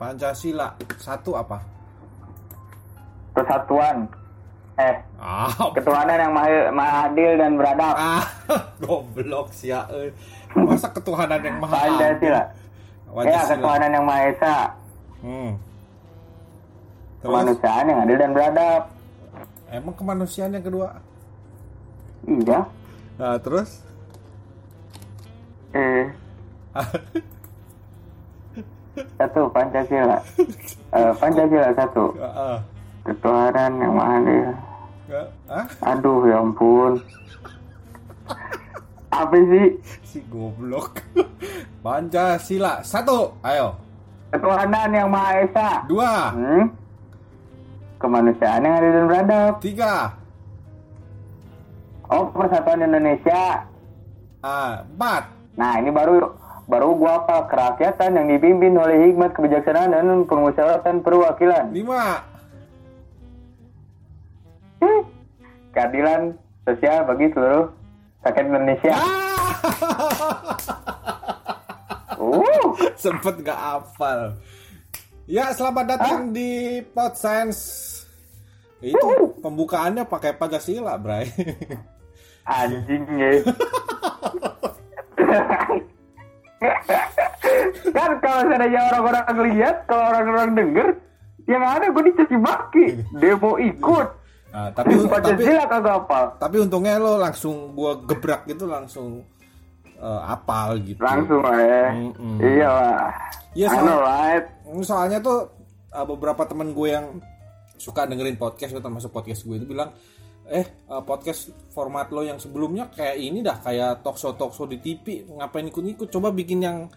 Pancasila satu apa? Persatuan. Eh, Ah, ketuhanan yang maha, maha adil dan beradab. ah goblok sih ya. eh. Masa ketuhanan yang maha adil? Pancasila. Ya, Pancasila. ketuhanan yang maha esa. Hmm. Terus, Kemanusiaan yang adil dan beradab. emang kemanusiaan yang kedua? Iya. Nah, terus? Eh. Satu Pancasila. Eh, Pancasila satu. Ah, ah. Ketuhanan yang maha. Nggak? Ah? Aduh ya ampun. Apa sih? Si goblok. Pancasila satu. Ayo. Ketuhanan yang maha esa. Dua. Hmm? Kemanusiaan yang adil dan beradab. Tiga. Oh, persatuan Indonesia. Ah, empat. Nah, ini baru baru gua apa kerakyatan yang dipimpin oleh hikmat kebijaksanaan dan permusyawaratan perwakilan. Lima. Hmm. Keadilan sosial bagi seluruh rakyat Indonesia. Ah. Uh, Sempet gak hafal. Ya, selamat datang di Podsense. Itu pembukaannya pakai Pancasila, Bray. anjing ya. kan kalau seandainya orang-orang lihat, kalau orang-orang denger, yang ada gue dicaci maki. Demo ikut. Nah, tapi tapi Pancasila kagak hafal. tapi untungnya lo langsung gua gebrak gitu langsung eh, apal gitu. Langsung aja. Mm-mm. Iya lah. Iya, know, soalnya- right? Soalnya tuh eh, beberapa temen gue yang suka dengerin podcast termasuk podcast gue itu bilang eh eh, podcast format lo yang sebelumnya kayak ini dah kayak talkshow talkshow di TV ngapain ikut-ikut coba bikin yang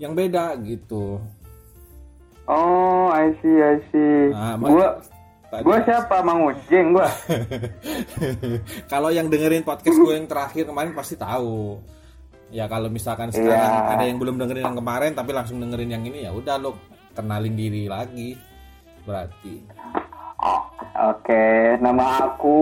yang beda gitu Oh, I see, I see. Nah, gua, gua siapa? Mang Ujeng gua. kalau yang dengerin podcast gue yang terakhir kemarin pasti tahu ya kalau misalkan sekarang Iya. ada yang belum dengerin yang kemarin tapi langsung dengerin yang ini ya udah lo kenalin diri lagi berarti Oh, Oke, nama aku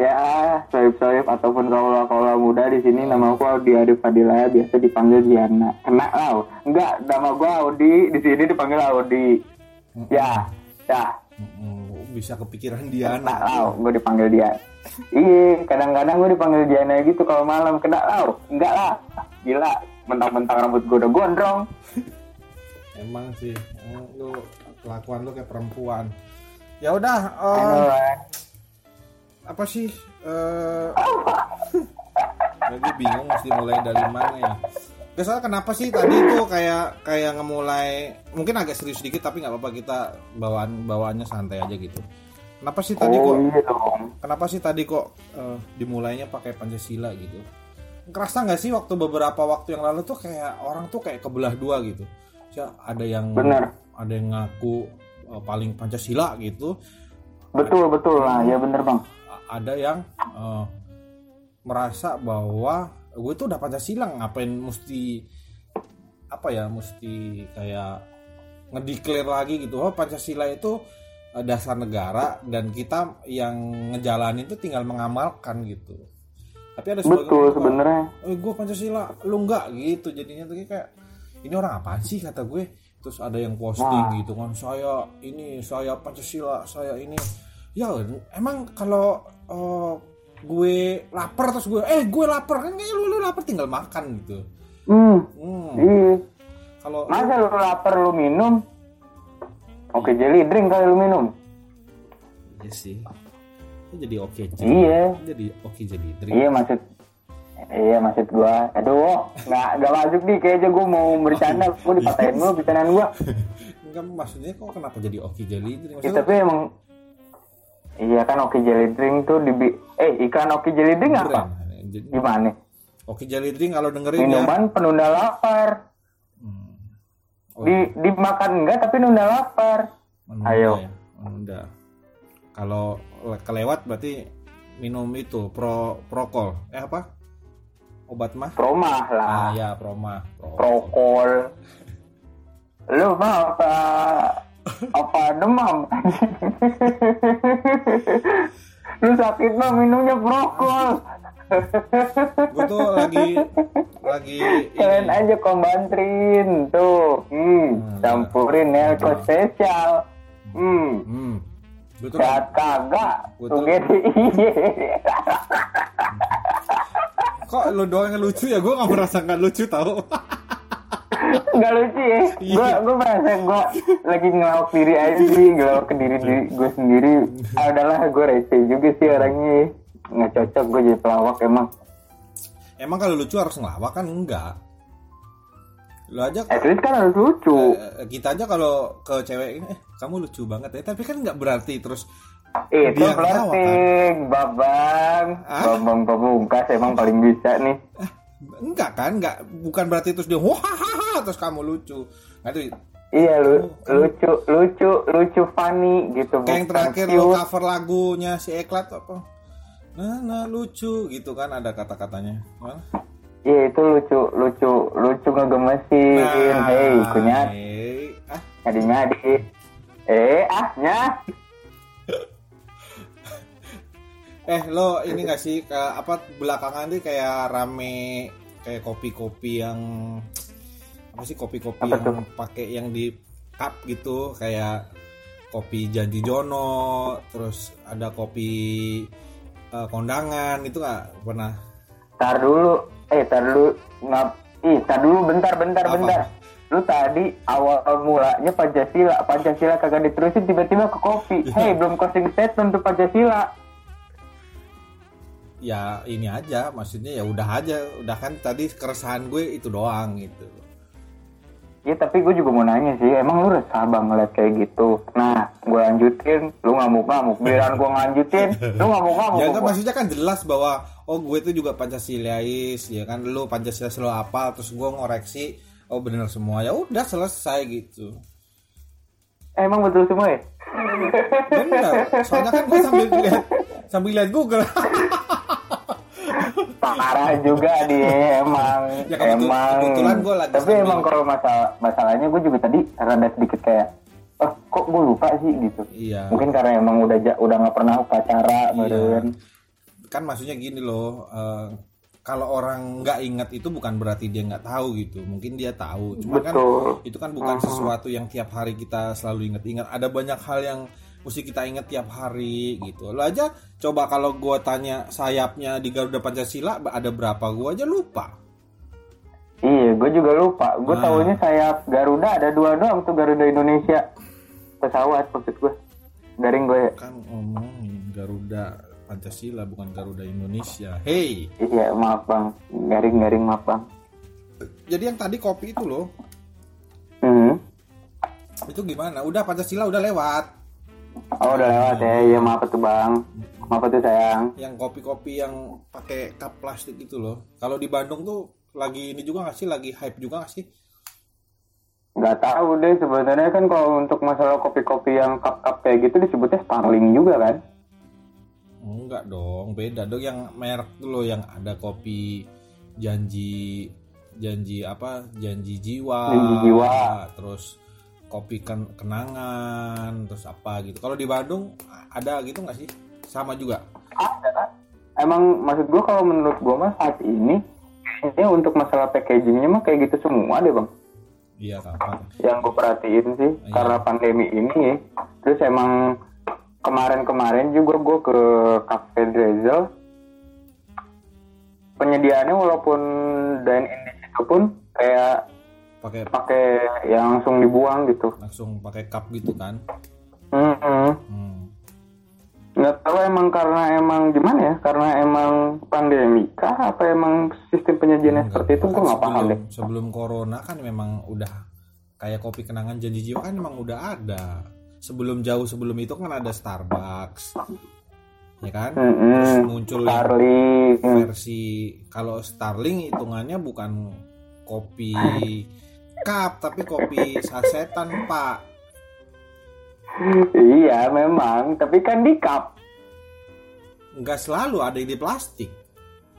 ya soib-soib ataupun kaula-kaula muda di sini. Nama aku Audi Adi Fadila biasa dipanggil Diana. Kena lah, enggak nama gua Audi. Di sini dipanggil Audi. Ya, ya, Mm, bisa kepikiran kena Diana lah, gue dipanggil dia. Iya, kadang-kadang gue dipanggil Diana gitu kalau malam. Kena lah, enggak lah, gila, mentang-mentang rambut gue udah gondrong. emang sih emang lu kelakuan lu kayak perempuan ya udah right? apa sih eh ya, gue bingung mesti mulai dari mana ya Ya, soalnya kenapa sih tadi tuh kayak kayak ngemulai mungkin agak serius sedikit tapi nggak apa-apa kita bawaan bawaannya santai aja gitu. Kenapa sih tadi Oh kok iya kenapa sih tadi kok eh, dimulainya pakai Pancasila gitu? Kerasa nggak sih waktu beberapa waktu yang lalu tuh kayak orang tuh kayak kebelah dua gitu. Ya, ada yang Bener. ada yang ngaku eh, paling Pancasila gitu, Betul betul. Lah, ya bener bang. Ada yang eh, merasa bahwa gue tuh udah Pancasila ngapain mesti apa ya mesti kayak ngedeklar lagi gitu. Oh Pancasila itu eh, dasar negara dan kita yang ngejalanin itu tinggal mengamalkan gitu. Tapi ada Betul sebenarnya. eh gue Pancasila lu enggak? Gitu jadinya tuh kayak ini orang apaan sih? kata gue terus ada yang posting Nah. gitu kan saya ini saya Pancasila saya ini ya emang kalau eh, gue lapar terus gue eh gue lapar kan kayak lu, lu lapar tinggal makan gitu Hmm, hmm. iya. kalau Masa lu lapar lu minum? Oke jelly drink kali lu minum. iya sih jadi oke jadi Iya. jadi oke jadi drink Iya maksud Iya maksud gua Aduh nggak nggak masuk nih kayaknya gua mau bercanda Gua dipatahin mulu bercandaan gua enggak maksudnya kok kenapa jadi oke jadi drink ya, Tapi emang Iya kan oke jelly drink tuh di Eh iklan oke jelly drink apa? Jadi- Gimana? oke jadi drink kalau dengerin ya Minuman penunda lapar Hmm. Oh, di Dimakan enggak tapi nunda lapar menunda Ayo. ya, menunda. Kalau le- kelewat berarti minum itu pro prokol. Eh apa? Obat mah? Promah lah Ah ya, proma. Pro- Prokol Lu mah apa Apa demam Lu sakit mah minumnya prokol Gue tuh lagi lagi Kalian aja kombantrin tuh. Hmm, Hmm, campurin Nelco spesial. Hmm. Hmm. Gue tuh kagak, Gua tuh. kok lu doang yang lucu ya? Gue nggak merasa nggak lucu tau. Gak lucu ya. Iya. Gue gue merasa gue lagi ngelawak diri aja sih, ngelawak ke diri diri gue sendiri. Ah, udahlah, gue receh juga sih orangnya. Nggak cocok gue jadi pelawak emang. Emang kalau lucu harus ngelawak kan enggak? Lu aja At least kan harus lucu. eh, kita aja kalau ke cewek ini, eh kamu lucu banget ya. Tapi kan nggak berarti terus Itu dia flirting, babang, Ah? babang pamungkas emang paling bisa nih. enggak kan? Enggak bukan berarti terus dia wah terus kamu lucu. Nah itu Iya lu, Oh, lucu, lucu, lucu, funny gitu. kayak yang terakhir lo cover lagunya si Eklat apa? Nah, nah lucu gitu kan ada kata-katanya. Iya itu lucu, lucu, lucu ngegemesin. Nah, Hei, kunyat, eh, ah, ngadi-ngadi. Eh, ah, eh lo ini gak sih ke apa belakangan tuh kayak rame kayak kopi-kopi yang apa sih kopi-kopi Apa yang pakai yang di cup gitu kayak kopi janji Jono terus ada kopi eh, kondangan itu nggak pernah Tar dulu, eh tar dulu ngap, ih tar dulu bentar, bentar, Apa? bentar. Lu tadi awal mulanya Pancasila, Pancasila kagak diterusin tiba-tiba ke kopi. Iya. Hei, belum closing statement untuk Pancasila. Ya ini aja maksudnya ya udah aja udah kan tadi keresahan gue itu doang gitu Ya tapi gue juga mau nanya sih, emang lu resah bang ngeliat kayak gitu? Nah, gue lanjutin, lu ngamuk-ngamuk. Biaran gue lanjutin, lu ngamuk-ngamuk. ya kan maksudnya kan jelas bahwa oh gue itu juga pancasilais ya kan lu pancasila selalu apa terus gue ngoreksi oh bener semua ya udah selesai gitu Emang betul semua ya? bener soalnya kan gue sambil lihat sambil lihat Google Parah juga dia emang. Ya, emang. kebetulan gua lagi Tapi emang kalau masalah masalahnya gue juga tadi rada sedikit kayak, oh kok gue lupa sih gitu. iya Mungkin karena emang udah udah nggak pernah upacara meren. kan maksudnya gini loh eh, kalau orang nggak ingat itu bukan berarti dia nggak tahu gitu mungkin dia tahu cuma kan Betul. itu kan bukan sesuatu yang tiap hari kita selalu ingat-ingat ada banyak hal yang mesti kita ingat tiap hari gitu lo aja coba kalau gua tanya sayapnya di Garuda Pancasila ada berapa gua aja lupa Iya, gue juga lupa. Gue Nah. tahunya sayap Garuda ada dua doang tuh Garuda Indonesia. Pesawat maksud gue. Garing gue. kan ngomongin Garuda Pancasila bukan Garuda Indonesia hey Iya, maaf bang. Garing-garing maaf bang. jadi yang tadi kopi itu loh Hmm. itu gimana udah Pancasila udah lewat Oh udah lewat ya. Iya maaf tuh bang. Maaf tuh sayang. yang kopi-kopi yang pakai cup plastik itu loh. Kalau di Bandung tuh lagi ini juga nggak sih, lagi hype juga nggak sih? Nggak tahu deh sebenarnya kan kalau untuk masalah kopi-kopi yang cup-cup kayak gitu disebutnya Starling juga kan. Enggak dong, beda dong yang merek tuh loh yang ada kopi janji janji apa? Janji jiwa. Janji jiwa. Terus kopi ken- kenangan, terus apa gitu. Kalau di Bandung ada gitu nggak sih? Sama juga. Ada. Emang maksud gue kalau menurut gue mah saat ini kayaknya untuk masalah packagingnya mah kayak gitu semua deh bang. Iya sama. yang gue perhatiin sih Iya. karena pandemi ini ya. terus emang kemarin-kemarin juga gue ke Cafe Drezel penyediaannya walaupun dine in di situ pun kayak Pakai pakai yang langsung dibuang gitu. langsung pakai cup gitu kan. Mm-mm. Hmm. nggak tahu emang karena emang gimana ya? Karena emang pandemi kah? Apa emang sistem penyajiannya seperti itu? Gue nggak paham sebelum, deh. sebelum corona kan memang udah kayak kopi kenangan janji jiwa kan memang udah ada. Sebelum jauh sebelum itu kan ada Starbucks. Ya kan? Terus Mm-mm. muncul yang Starling versi kalau Starling hitungannya bukan kopi cup tapi kopi sasetan pak. Iya memang. Tapi kan di cup. Nggak selalu ada yang di plastik.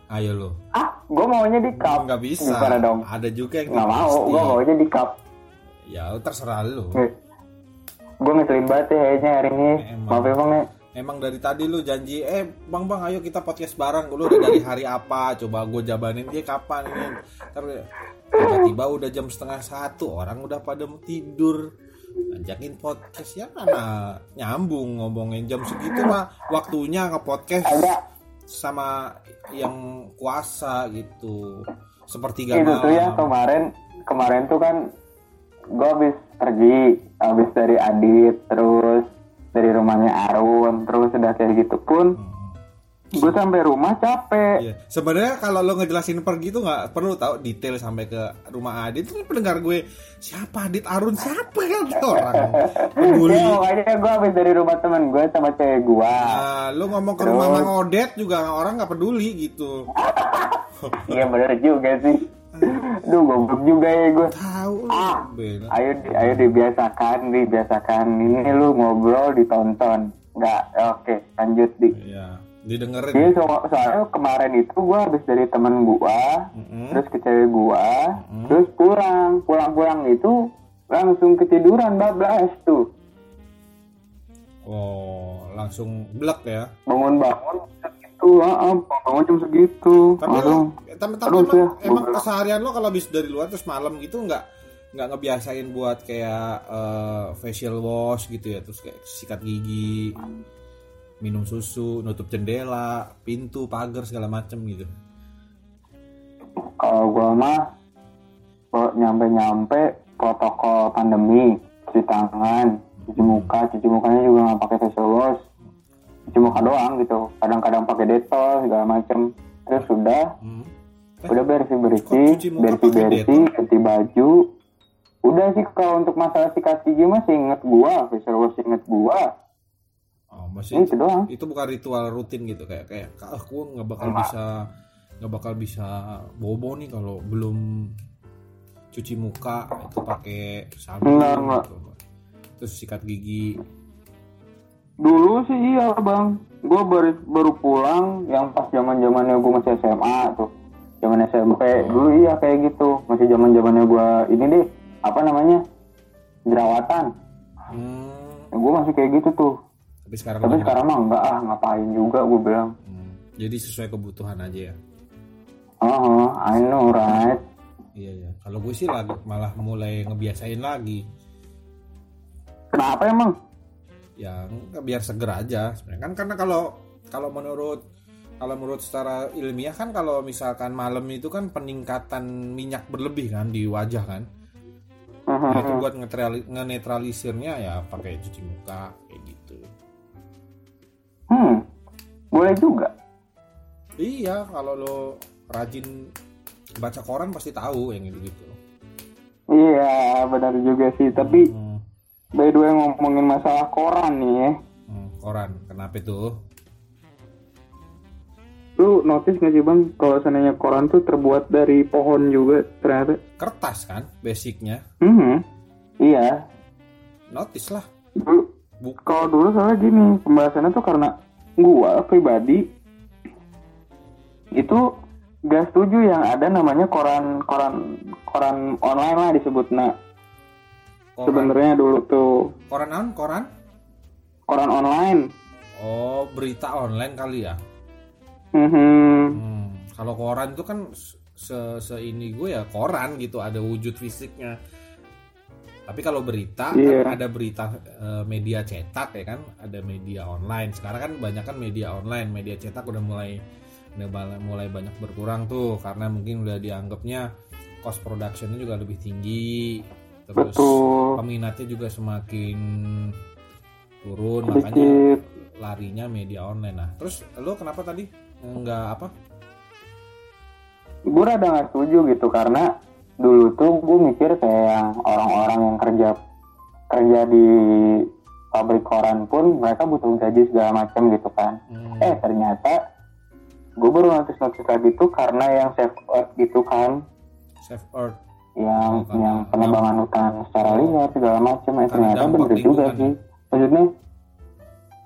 Ayo lo. Ah gue maunya di cup. Nggak bisa. Gimana dong? Ada juga yang nggak mau gue maunya di cup. Ya terserah lo. Gue ngeselin banget ya kayaknya hari ini. Emang. maaf ya bang ya. Emang dari tadi lu janji eh bang bang ayo kita podcast bareng. Lu udah dari hari apa? Coba gue jabanin dia kapan. Ini Ntar tiba-tiba udah jam setengah satu orang udah pada mau tidur. Ngajakin podcast ya mana nyambung ngomongin jam segitu mah waktunya nge-podcast Ada. sama yang kuasa gitu. Seperti gak itu tuh ya kemarin kemarin tuh kan gue habis pergi habis dari Adit terus dari rumahnya Arun terus udah kayak gitu pun gue sampai rumah capek Iya. Sebenarnya kalau lo ngejelasin pergi tuh nggak perlu tahu detail sampai ke rumah Adit. Itu pendengar gue siapa Adit Arun siapa ya Ada orang peduli. ya makanya gue habis dari rumah temen gue sama cewek gue Nah, lo ngomong ke rumah Mang Odet juga orang nggak peduli gitu. iya bener juga sih Duh goblok juga ya gue Tahu. Ah. Ayo di- ayo dibiasakan dibiasakan ini lu ngobrol ditonton nggak oke lanjut di Iya, didengerin. Jadi so- soalnya kemarin itu gua habis dari temen gua, Mm-mm. terus ke cewek gua, terus pulang, pulang-pulang itu langsung ketiduran bablas tuh, Oh, langsung blek ya. bangun-bangun segitu, ah, bangun jam segitu, Tapi lo, langsung tapi, tapi Aduh, emang, saya emang keseharian lo kalau habis dari luar terus malam gitu nggak nggak ngebiasain buat kayak eh, facial wash gitu ya terus kayak sikat gigi minum susu nutup jendela pintu pagar segala macem gitu. Kalau gua mah nyampe-nyampe protokol pandemi, cuci tangan, cuci muka, cuci mukanya juga nggak pakai facial wash, cuci muka doang gitu, kadang-kadang pakai detol segala macem, terus sudah Hmm. udah bersih bersih bersih bersih ganti baju. Udah sih kalau untuk masalah sikat gigi masih inget gua facial wash inget gua oh, masih itu doang. itu bukan ritual rutin gitu kayak kayak gue nggak bakal bisa nggak bakal bisa bobo nih kalau belum cuci muka itu pakai sabun Enggak, enggak. gitu. terus sikat gigi. Dulu sih iya bang. Gua baru baru pulang yang pas zaman zamannya gua masih SMA tuh. Zaman SMP dulu iya kayak gitu. Masih zaman zamannya gua ini deh apa namanya jerawatan. Hmm, gua masih kayak gitu tuh tapi sekarang tapi sekarang mah enggak ah ngapain juga gua bilang. Hmm, jadi sesuai kebutuhan aja ya? Oh I know right? Iya iya. Kalau gue sih lagi malah mulai ngebiasain lagi. Kenapa emang? Ya biar seger aja. Sebenarnya kan karena kalau kalau menurut kalau menurut secara ilmiah kan kalau misalkan malam itu kan peningkatan minyak berlebih kan di wajah kan? Nah, itu buat ngetrali- ngenetralisirnya ya pakai cuci muka kayak Hmm, boleh juga. iya kalau lo rajin baca koran pasti tahu yang gitu gitu Iya, benar juga sih. Tapi hmm, by the way ngomongin masalah koran nih ya. hmm, koran kenapa tuh Lu notice gak sih bang, kalau seandainya koran tuh terbuat dari pohon juga ternyata. kertas kan basicnya Hmm, iya. notice lah Dulu, Kalau dulu soalnya gini, pembahasannya tuh karena gua pribadi itu gak setuju yang ada namanya koran koran koran online lah disebut. Nah sebenarnya dulu tuh koran naon? koran? Koran online. Oh berita online kali ya? Hmm Hmm, kalau koran itu kan se, se ini gue ya koran gitu ada wujud fisiknya. Tapi kalau berita Iya. kan ada berita eh, media cetak ya kan, ada media online. Sekarang kan banyak kan media online, media cetak udah mulai udah mulai banyak berkurang tuh karena mungkin udah dianggapnya cost productionnya juga lebih tinggi. Terus betul peminatnya juga semakin turun makanya sedikit larinya media online. Nah, terus lo kenapa tadi nggak apa? gue rada gak setuju gitu karena dulu tuh gue mikir kayak orang-orang yang kerja kerja di pabrik koran pun mereka butuh gaji segala macam gitu kan Hmm. eh ternyata gue baru notice notice lagi tuh karena yang save earth gitu kan Save Earth. yang Oh, karena- yang penebangan hutan secara liar segala macam eh ternyata bener juga lingkungan sih maksudnya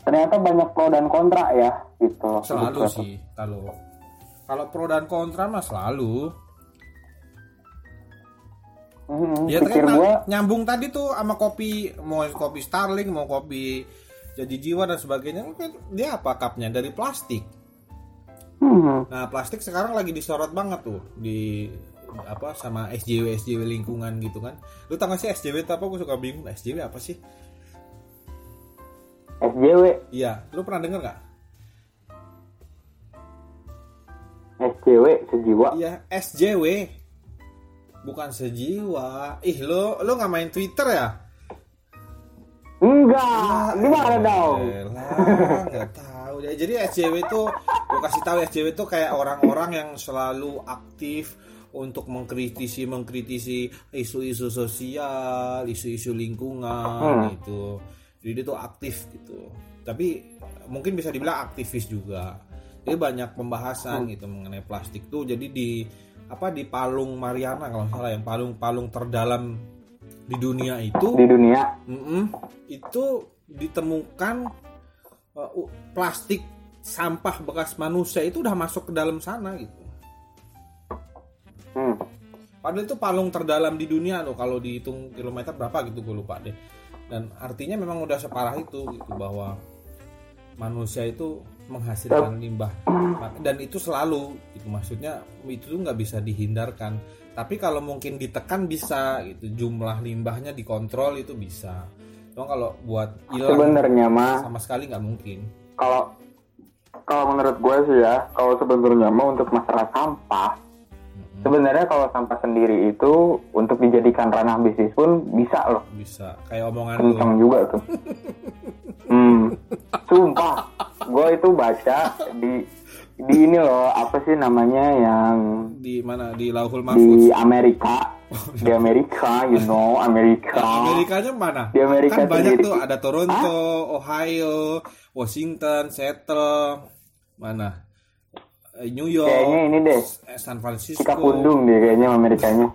ternyata banyak pro dan kontra ya gitu Selalu Gitu. sih kalau kalau pro dan kontra mah selalu. Hmm, Ya pikir gue nyambung tadi tuh sama kopi mau kopi Starling mau kopi jadi jiwa dan sebagainya. Dia apa cupnya? Dari plastik. Hmm. nah plastik sekarang lagi disorot banget tuh di apa sama SJW SJW lingkungan gitu kan. Lu tau gak sih SJW itu apa? Gue suka bingung SJW apa sih? SJW, iya lu pernah denger nggak SJW sejiwa. iya SJW bukan sejiwa ih lu lu nggak main Twitter ya Enggak, gimana dong? Elah, nggak tahu deh. Jadi SJW itu, gue kasih tahu SJW itu kayak orang-orang yang selalu aktif untuk mengkritisi mengkritisi isu-isu sosial, isu-isu lingkungan Hmm. gitu. Jadi dia tuh aktif gitu. Tapi mungkin bisa dibilang aktivis juga. Jadi banyak pembahasan gitu mengenai plastik tuh. Jadi di apa di Palung Mariana kalau salah yang palung-palung terdalam di dunia itu Di dunia, Mm-mm. itu ditemukan uh, plastik sampah bekas manusia itu udah masuk ke dalam sana gitu. hmm. Padahal itu palung terdalam di dunia loh kalau dihitung kilometer berapa gitu gue lupa deh. Dan artinya memang udah separah itu gitu bahwa manusia itu menghasilkan limbah. Dan itu selalu gitu. Maksudnya itu tuh nggak bisa dihindarkan. Tapi kalau mungkin ditekan bisa gitu. Jumlah limbahnya dikontrol itu bisa. Cuma kalau buat hilang sebenarnya mah sama sekali nggak mungkin. Kalau kalau menurut gue sih ya, kalau sebenarnya mah untuk masalah sampah, sebenarnya kalau sampah sendiri itu untuk dijadikan ranah bisnis pun bisa loh, bisa. Kayak omongan kencang juga tuh. Hmm, sumpah, gue itu baca di di ini loh apa sih namanya yang di mana di Lauhul Mahfuz di Amerika, di Amerika, you know Amerika. Amerikanya mana? Di Amerika kan banyak sendiri. tuh ada Toronto, Ohio, Washington, Seattle, mana? Eh, New York, Kayaknya ini deh, eh, San Francisco. Cikapundung deh kayaknya Amerikanya.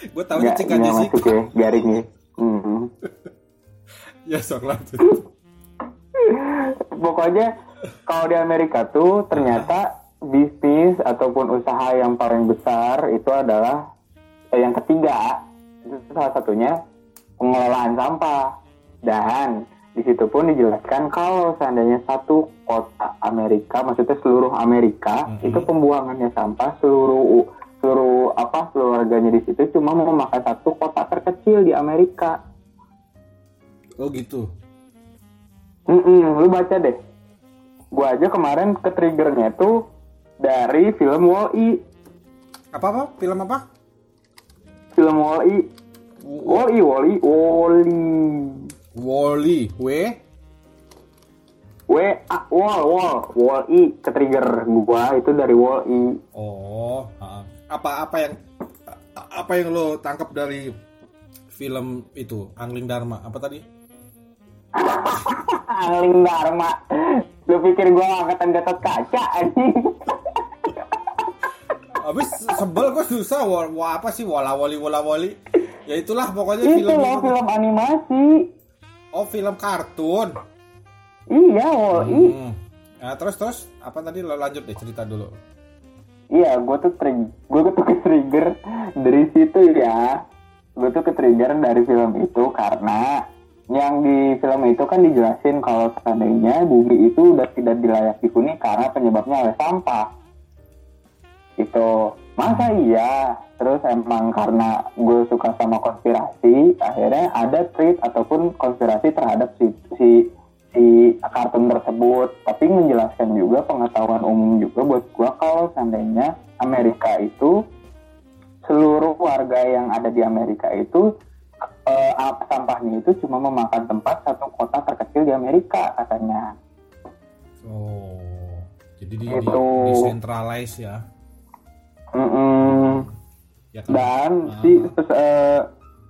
Gue tahu Cika nggak masuk Jessica. ya, garingnya. Hmm. Ya sok lanjut. Pokoknya kalau di Amerika tuh ternyata bisnis ataupun usaha yang paling besar itu adalah eh, yang ketiga itu salah satunya pengelolaan sampah dan di situ pun dijelaskan kalau seandainya satu kota Amerika maksudnya seluruh Amerika Mhm. itu pembuangannya sampah seluruh seluruh apa seluruh warganya di situ cuma memakai satu kota terkecil di Amerika. Oh gitu. Mm-mm, lu baca deh. Gua aja kemarin ke triggernya tuh dari film Wall-E. Apa apa? Film apa? Film Wall-E. Wall-E, Wall-E, Wall-E. Wally. W. W, A, Wall, Wall, Wall-E. Ke trigger gua itu dari Wall-E. Oh. ah. Apa apa yang apa yang lo tangkap dari film itu Angling Dharma? Apa tadi? Angling Dharma. Lu pikir gua angkatan Gatot Kaca anjing? Habis sebel gue susah wah, wah, apa sih wala wali wala wali. Ya itulah pokoknya itu film loh film animasi. Oh film kartun. Iya, Wall-E. Hmm. Nah, terus terus apa tadi lo lanjut deh cerita dulu. Iya, gue tuh trig, gue tuh ke trigger dari situ ya. Gue tuh ke trigger dari film itu karena yang di film itu kan dijelasin kalau seandainya bumi itu udah tidak dilayak dihuni karena penyebabnya oleh sampah. Itu masa iya? Terus emang karena gue suka sama konspirasi, akhirnya ada tweet ataupun konspirasi terhadap si si si kartun tersebut tapi menjelaskan juga pengetahuan umum juga buat gua kalau seandainya Amerika itu seluruh warga yang ada di Amerika itu eh, sampahnya itu cuma memakan tempat satu kota terkecil di Amerika katanya Oh. Jadi di, di, Itu. decentralize ya. Mm-mm. Ya kan? dan Ah. si eh,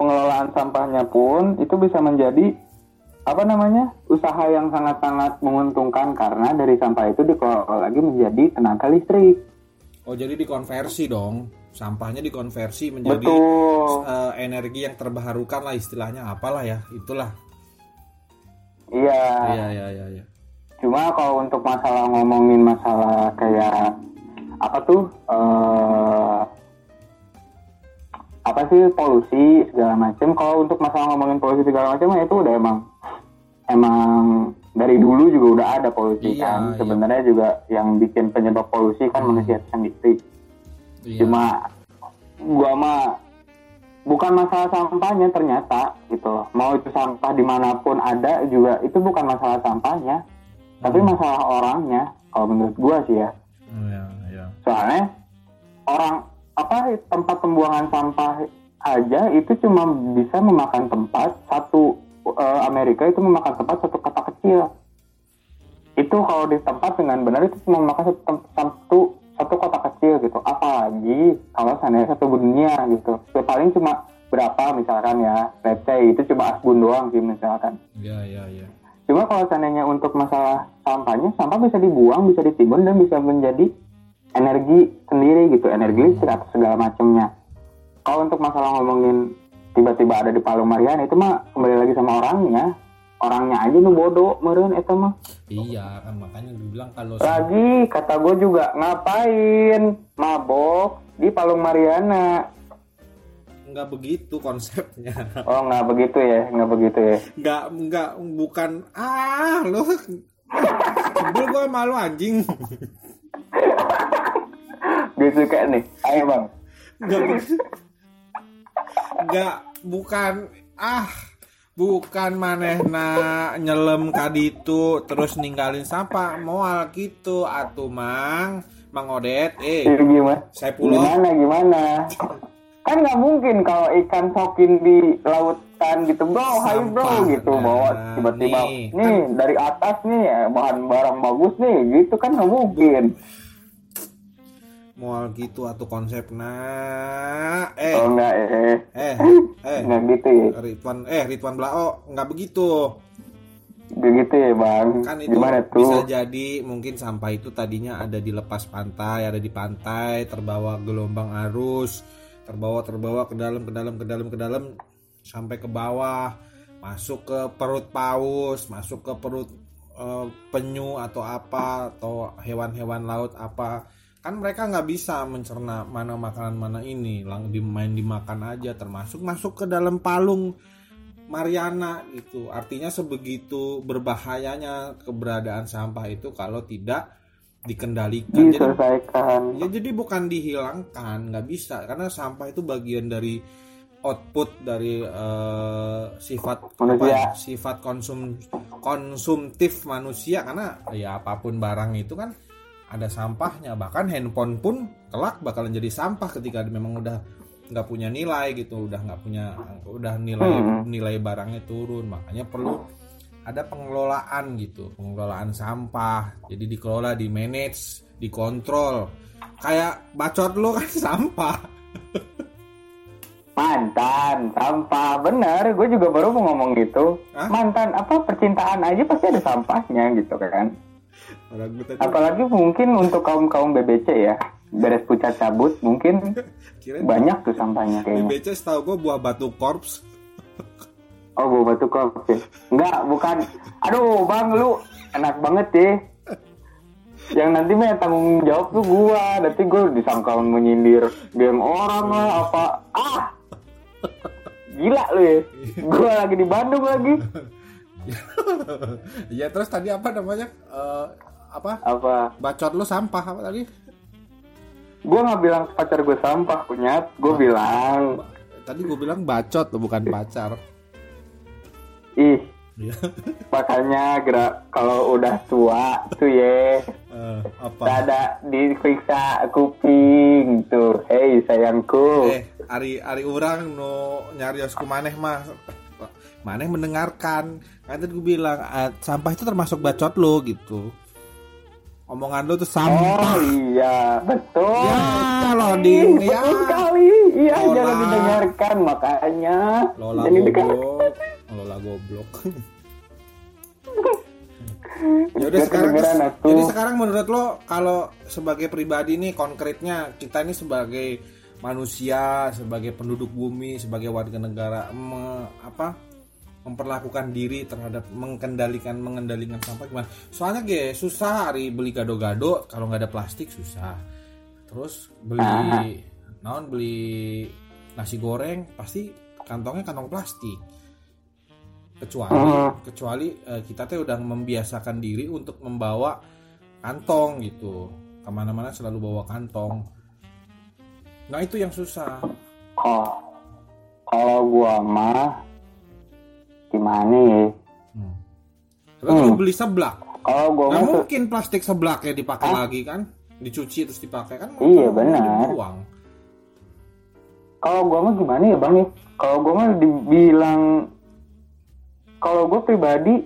pengelolaan sampahnya pun itu bisa menjadi apa namanya usaha yang sangat-sangat menguntungkan karena dari sampah itu dikelola lagi menjadi tenaga listrik Oh jadi dikonversi dong. Sampahnya dikonversi menjadi betul eh, energi yang terbarukan lah istilahnya apalah ya. Itulah. iya Iya iya iya iya. cuma kalau untuk masalah ngomongin masalah kayak apa tuh eh apa sih polusi segala macam kalau untuk masalah ngomongin polusi segala macam ya itu udah emang emang dari dulu juga udah ada polusi Iya, kan iya. sebenarnya juga yang bikin penyebab polusi kan manusia sendiri Iya. cuma gua mah bukan masalah sampahnya ternyata gitu loh. mau itu sampah di mana pun ada juga itu bukan masalah sampahnya tapi Hmm. masalah orangnya kalau menurut gua sih ya Oh, iya, iya. soalnya orang apa tempat pembuangan sampah aja itu cuma bisa memakan tempat satu eh, Amerika itu memakan tempat satu kota kecil itu kalau di tempat dengan benar itu cuma memakan satu satu satu kota kecil gitu apalagi kalau seandainya satu dunia gitu ya paling cuma berapa misalkan ya let's say itu cuma asbun doang sih misalkan Iya, iya, iya. Cuma kalau seandainya untuk masalah sampahnya, sampah bisa dibuang, bisa ditimbun dan bisa menjadi energi sendiri gitu, energi listrik atau segala macamnya. Kalau untuk masalah ngomongin tiba-tiba ada di Palung Mariana itu mah kembali lagi sama orangnya. Orangnya aja nu bodoh meren itu mah. Iya, kan makanya dibilang kalau Lagi kata gue juga ngapain mabok di Palung Mariana. nggak begitu konsepnya. Oh nggak begitu ya, nggak begitu ya. nggak nggak bukan ah lo sebel gue malu anjing Gue suka nih. Ayo bang. nggak nggak bukan ah bukan manehna nyelem kaditu terus ninggalin sampah. Moal gitu atuh mang. Mang odet eh. Itu gimana? saya pulau Gimana gimana? Kan nggak mungkin kalau ikan sokin di lautan gitu bro, hai bro gitu. bawa tiba-tiba nih, nih, dari atas nih ya, bahan barang bagus nih. Gitu kan nggak mungkin. Moal gitu atuh konsepna eh. Oh enggak eh eh. Eh nggak gitu ya, Ridwan eh Ridwan Blao nggak begitu. Begitu ya bang. kan itu Gimana bisa tuh? jadi mungkin sampah itu tadinya ada di lepas pantai ada di pantai terbawa gelombang arus terbawa terbawa ke dalam ke dalam ke dalam ke dalam sampai ke bawah masuk ke perut paus masuk ke perut eh, penyu atau apa atau hewan-hewan laut apa kan mereka nggak bisa mencerna mana makanan mana ini lang dimain dimakan aja termasuk masuk ke dalam palung Mariana gitu. Artinya sebegitu berbahayanya keberadaan sampah itu kalau tidak dikendalikan. Jadi, ya jadi bukan dihilangkan, nggak bisa karena sampah itu bagian dari output dari eh, sifat apa Manusia. ya, sifat konsum konsumtif manusia karena ya apa pun barang itu kan ada sampahnya bahkan handphone pun kelak bakalan jadi sampah ketika memang udah nggak punya nilai gitu udah nggak punya udah nilai Hmm. nilai barangnya turun makanya perlu ada pengelolaan gitu pengelolaan sampah jadi dikelola di manage dikontrol kayak bacot lo kan sampah Mantan, sampah, bener. Gue juga baru mau ngomong gitu. Hah? Mantan, apa percintaan aja pasti ada sampahnya gitu kan. Apalagi mungkin untuk kaum kaum BBC ya, beres pucat cabut mungkin kira banyak tuh sampahnya kayaknya. BBC setahu gue buah batu korps Oh, gue batu kok. Oke. Enggak, bukan. Aduh, bang, lu enak banget deh. Yang nanti mah tanggung jawab tuh gua. Nanti gue disangka menyindir geng orang lah apa. Ah, gila lu ya. Gua lagi di Bandung lagi. ya terus tadi apa namanya Eh, apa Apa? bacot lo sampah apa tadi Gua nggak bilang pacar gue sampah, punyat. Gue bilang, tadi gue bilang bacot lo bukan pacar ih, Iya. makanya gerak kalau udah tua tuh ya. Eh, apa ada diperiksa kuping tuh. Hei sayangku. eh ari ari orang no nyarios ku maneh mah maneh mendengarkan kan tadi gue bilang ah, sampah itu termasuk bacot lo gitu omongan lo tuh Oh sampah iya, betul. Ya, loading. Ih, Ya. Betul sekali. Iya, Lola. jangan didengarkan makanya. Lola Jangan didengarkan. goblok Lola goblok ya udah Biar sekarang jadi sekarang menurut lo kalau sebagai pribadi nih konkretnya kita ini sebagai manusia sebagai penduduk bumi sebagai warga negara me- apa memperlakukan diri terhadap mengendalikan mengendalikan sampah gimana? Soalnya gue susah hari beli gado-gado. Kalau nggak ada plastik susah. Terus beli naon beli nasi goreng pasti kantongnya kantong plastik. Kecuali kecuali eh, kita teh udah membiasakan diri untuk membawa kantong gitu. Ke mana-mana selalu bawa kantong. Nah itu yang susah. Kalau gua mah gimana ya? hmm. Tapi kalau beli seblak Kalau gua nggak mah tuh- mungkin plastik seblaknya dipakai lagi kan dicuci terus dipakai kan Iya, benar. dibuang kalau gua mah gimana ya bang ya? Kalau gua mah dibilang kalau gua pribadi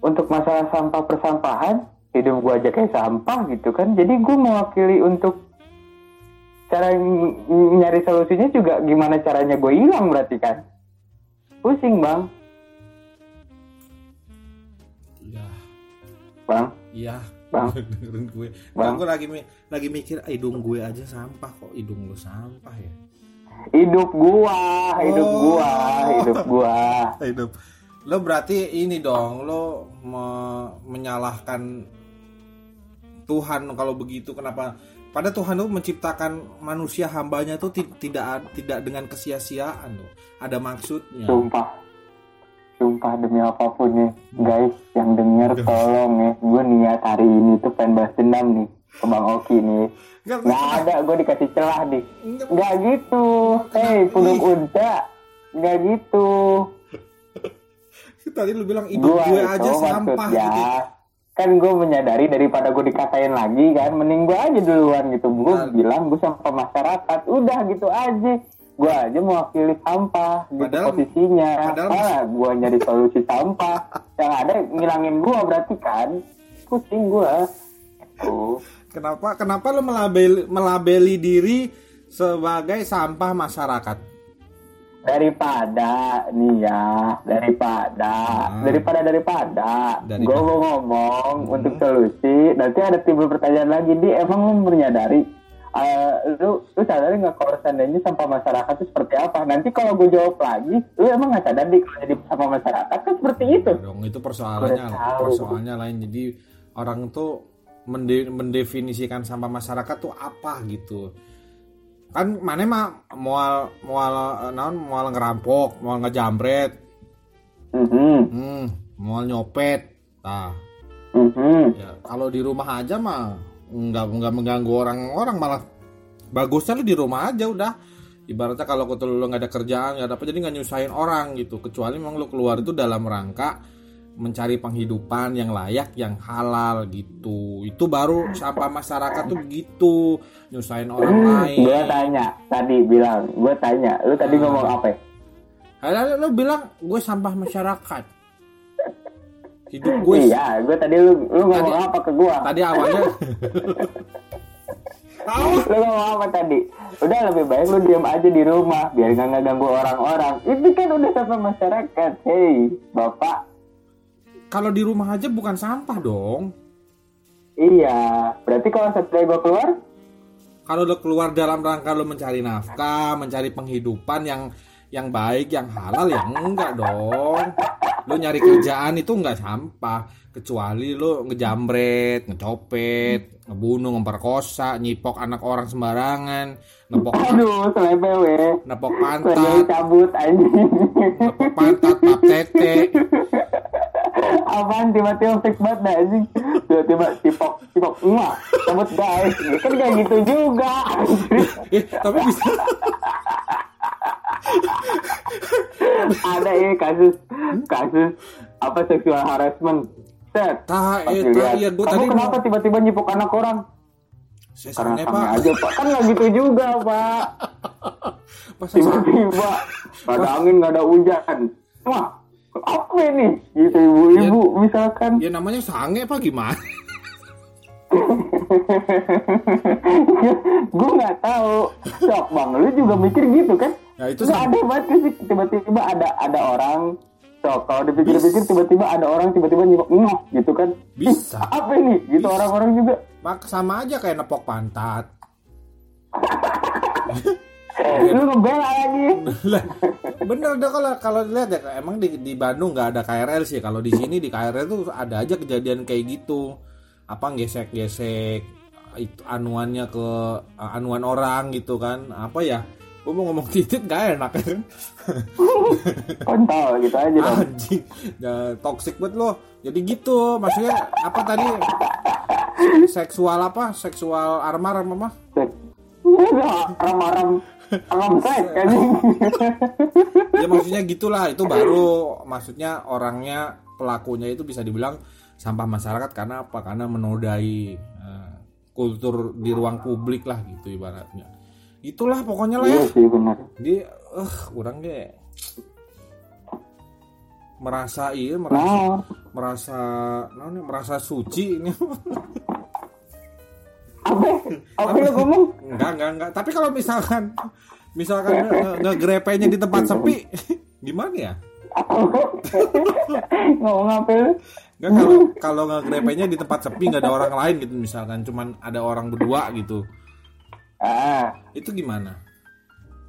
untuk masalah sampah persampahan hidup gua aja kayak sampah gitu kan. Jadi gua mewakili untuk cara nyari solusinya juga gimana caranya gue hilang berarti kan? Pusing bang, bang, iya Bang. dengerin gue. Bang. gue lagi lagi mikir "Ah, hidung gue aja sampah kok hidung lu sampah ya? Hidup gua, hidup Oh. gua, hidup gua. hidup. Lo berarti ini dong lo me- menyalahkan Tuhan. Kalau begitu kenapa? Pada Tuhan itu menciptakan manusia hambanya tuh ti- tidak tidak dengan kesia-siaan tuh. Ada maksudnya. Sumpah, sumpah demi apa pun nih, guys yang denger tolong ya, gue niat hari ini tuh pengen balas dendam nih ke Bang Oki nih. Enggak, Nggak ada, gue dikasih celah nih. Nggak gitu, hei puduk unta, nggak gitu. tadi lu bilang hidup Gue gue aja itu sampah maksudnya, gitu kan gue menyadari daripada gue dikatain lagi kan, mending gue aja duluan gitu. Gue bilang gue sampah masyarakat, udah gitu aja. Gue aja mewakili sampah gitu Padahal- posisinya. padahal Malah gue nyari solusi sampah. Yang ada ngilangin gue berarti kan. Pusing gue. Tuh. kenapa kenapa lo melabeli melabeli diri sebagai sampah masyarakat daripada nih ya daripada Hmm. daripada daripada Daripada. gue mau ngomong Hmm. untuk solusi nanti ada timbul pertanyaan lagi di emang lu menyadari eh, lu lu sadari nggak kalau seandainya sampah masyarakat itu seperti apa? Nanti kalau gue jawab lagi lu emang nggak sadar di kalau jadi sampah masyarakat kan seperti itu? Dong itu persoalannya persoalannya lain. Jadi orang tuh mende- mendefinisikan sampah masyarakat tuh apa gitu. Kan mana mah mual mual eh, naon mual ngerampok mual ngejambret. Mhm, hmm, mual nyopet. Nah mhm. ya kalau di rumah aja mah nggak nggak mengganggu orang-orang malah bagusnya lu di rumah aja udah. Ibaratnya kalau ketul lu nggak ada kerjaan nggak ada apa jadi nggak nyusahin orang gitu. Kecuali memang lu keluar itu dalam rangka mencari penghidupan yang layak yang halal gitu. Itu baru sampah masyarakat tuh begitu nyusahin orang lain. gue tanya tadi bilang gue tanya lu tadi Hmm. ngomong apa? Ya? Lu bilang gue sampah masyarakat hidup gue iya gue tadi lu lu ngomong Tadi- apa ke gue tadi awalnya lu ngomong apa tadi? Udah lebih baik lu diam aja di rumah biar nggak ngeganggu orang-orang. Itu kan udah sampah masyarakat. Hei bapak. Kalau di rumah aja bukan sampah dong. Iya berarti kalau setelah gue keluar? Kalau lo keluar dalam rangka lo mencari nafkah mencari penghidupan yang yang baik yang halal ya enggak dong. Lo nyari kerjaan itu enggak sampah. Kecuali lo ngejambret ngecopet ngebunuh memperkosa nyipok anak orang sembarangan nepok aduh selebel we. nepok pantat. Cabut anjing. Nepok pantat pap tete. Apaan tiba-tiba fix banget dah anjing. Tiba-tiba tipok tipok enggak cabut guys. Kan kayak gitu juga eh tapi bisa ada ya kasus kasus apa seksual harassment. Set. Pas eh dilihat, iya gue kamu tadi kenapa mau tiba-tiba nyipok anak orang? Saya karena sama pak aja pak. Kan nggak gitu juga pak. Tiba-tiba nggak ada angin nggak ada hujan. Wah apa ini? Gitu ibu-ibu misalkan. Ya namanya sange pak. Gimana? Gue nggak tahu. Sok bang. Lu juga mikir gitu kan ya itu sama ada banget sih tiba-tiba ada ada orang. Sok kalau dipikir-pikir tiba-tiba ada orang tiba-tiba nyipok ngah gitu kan. Bisa. Apa ini? Gitu orang-orang juga. Mak sama aja kayak nepok pantat. Lu ngebela lagi. Bener deh kalau kalau lihat ya emang di, di Bandung nggak ada KRL sih. Kalau di sini di KRL tuh ada aja kejadian kayak gitu. Apa gesek-gesek itu anuannya ke anuan orang gitu kan. Apa ya gue mau ngomong titit gak enak. Kan kontol gitu aja dong. Anjing. Ya, toxic banget lo. Jadi gitu maksudnya apa tadi? Seksual apa? Seksual armar apa? Mah sek kan ya maksudnya gitulah. Itu baru maksudnya orangnya pelakunya itu bisa dibilang sampah masyarakat karena apa? Karena menodai eh, kultur di ruang publik lah gitu ibaratnya itulah pokoknya lah ya. iya sih benar. Dia eh orang deh merasa iya merasa nah. merasa nah, merasa suci ini. Apa? Apa lu ngomong? enggak enggak enggak. Tapi kalau misalkan misalkan nge- ngegrepenya di tempat sepi gimana ya? Ngomong apa Enggak kalau kalau ngegrepenya di tempat sepi nggak ada orang lain gitu misalkan. Cuman ada orang berdua gitu ah. Itu gimana?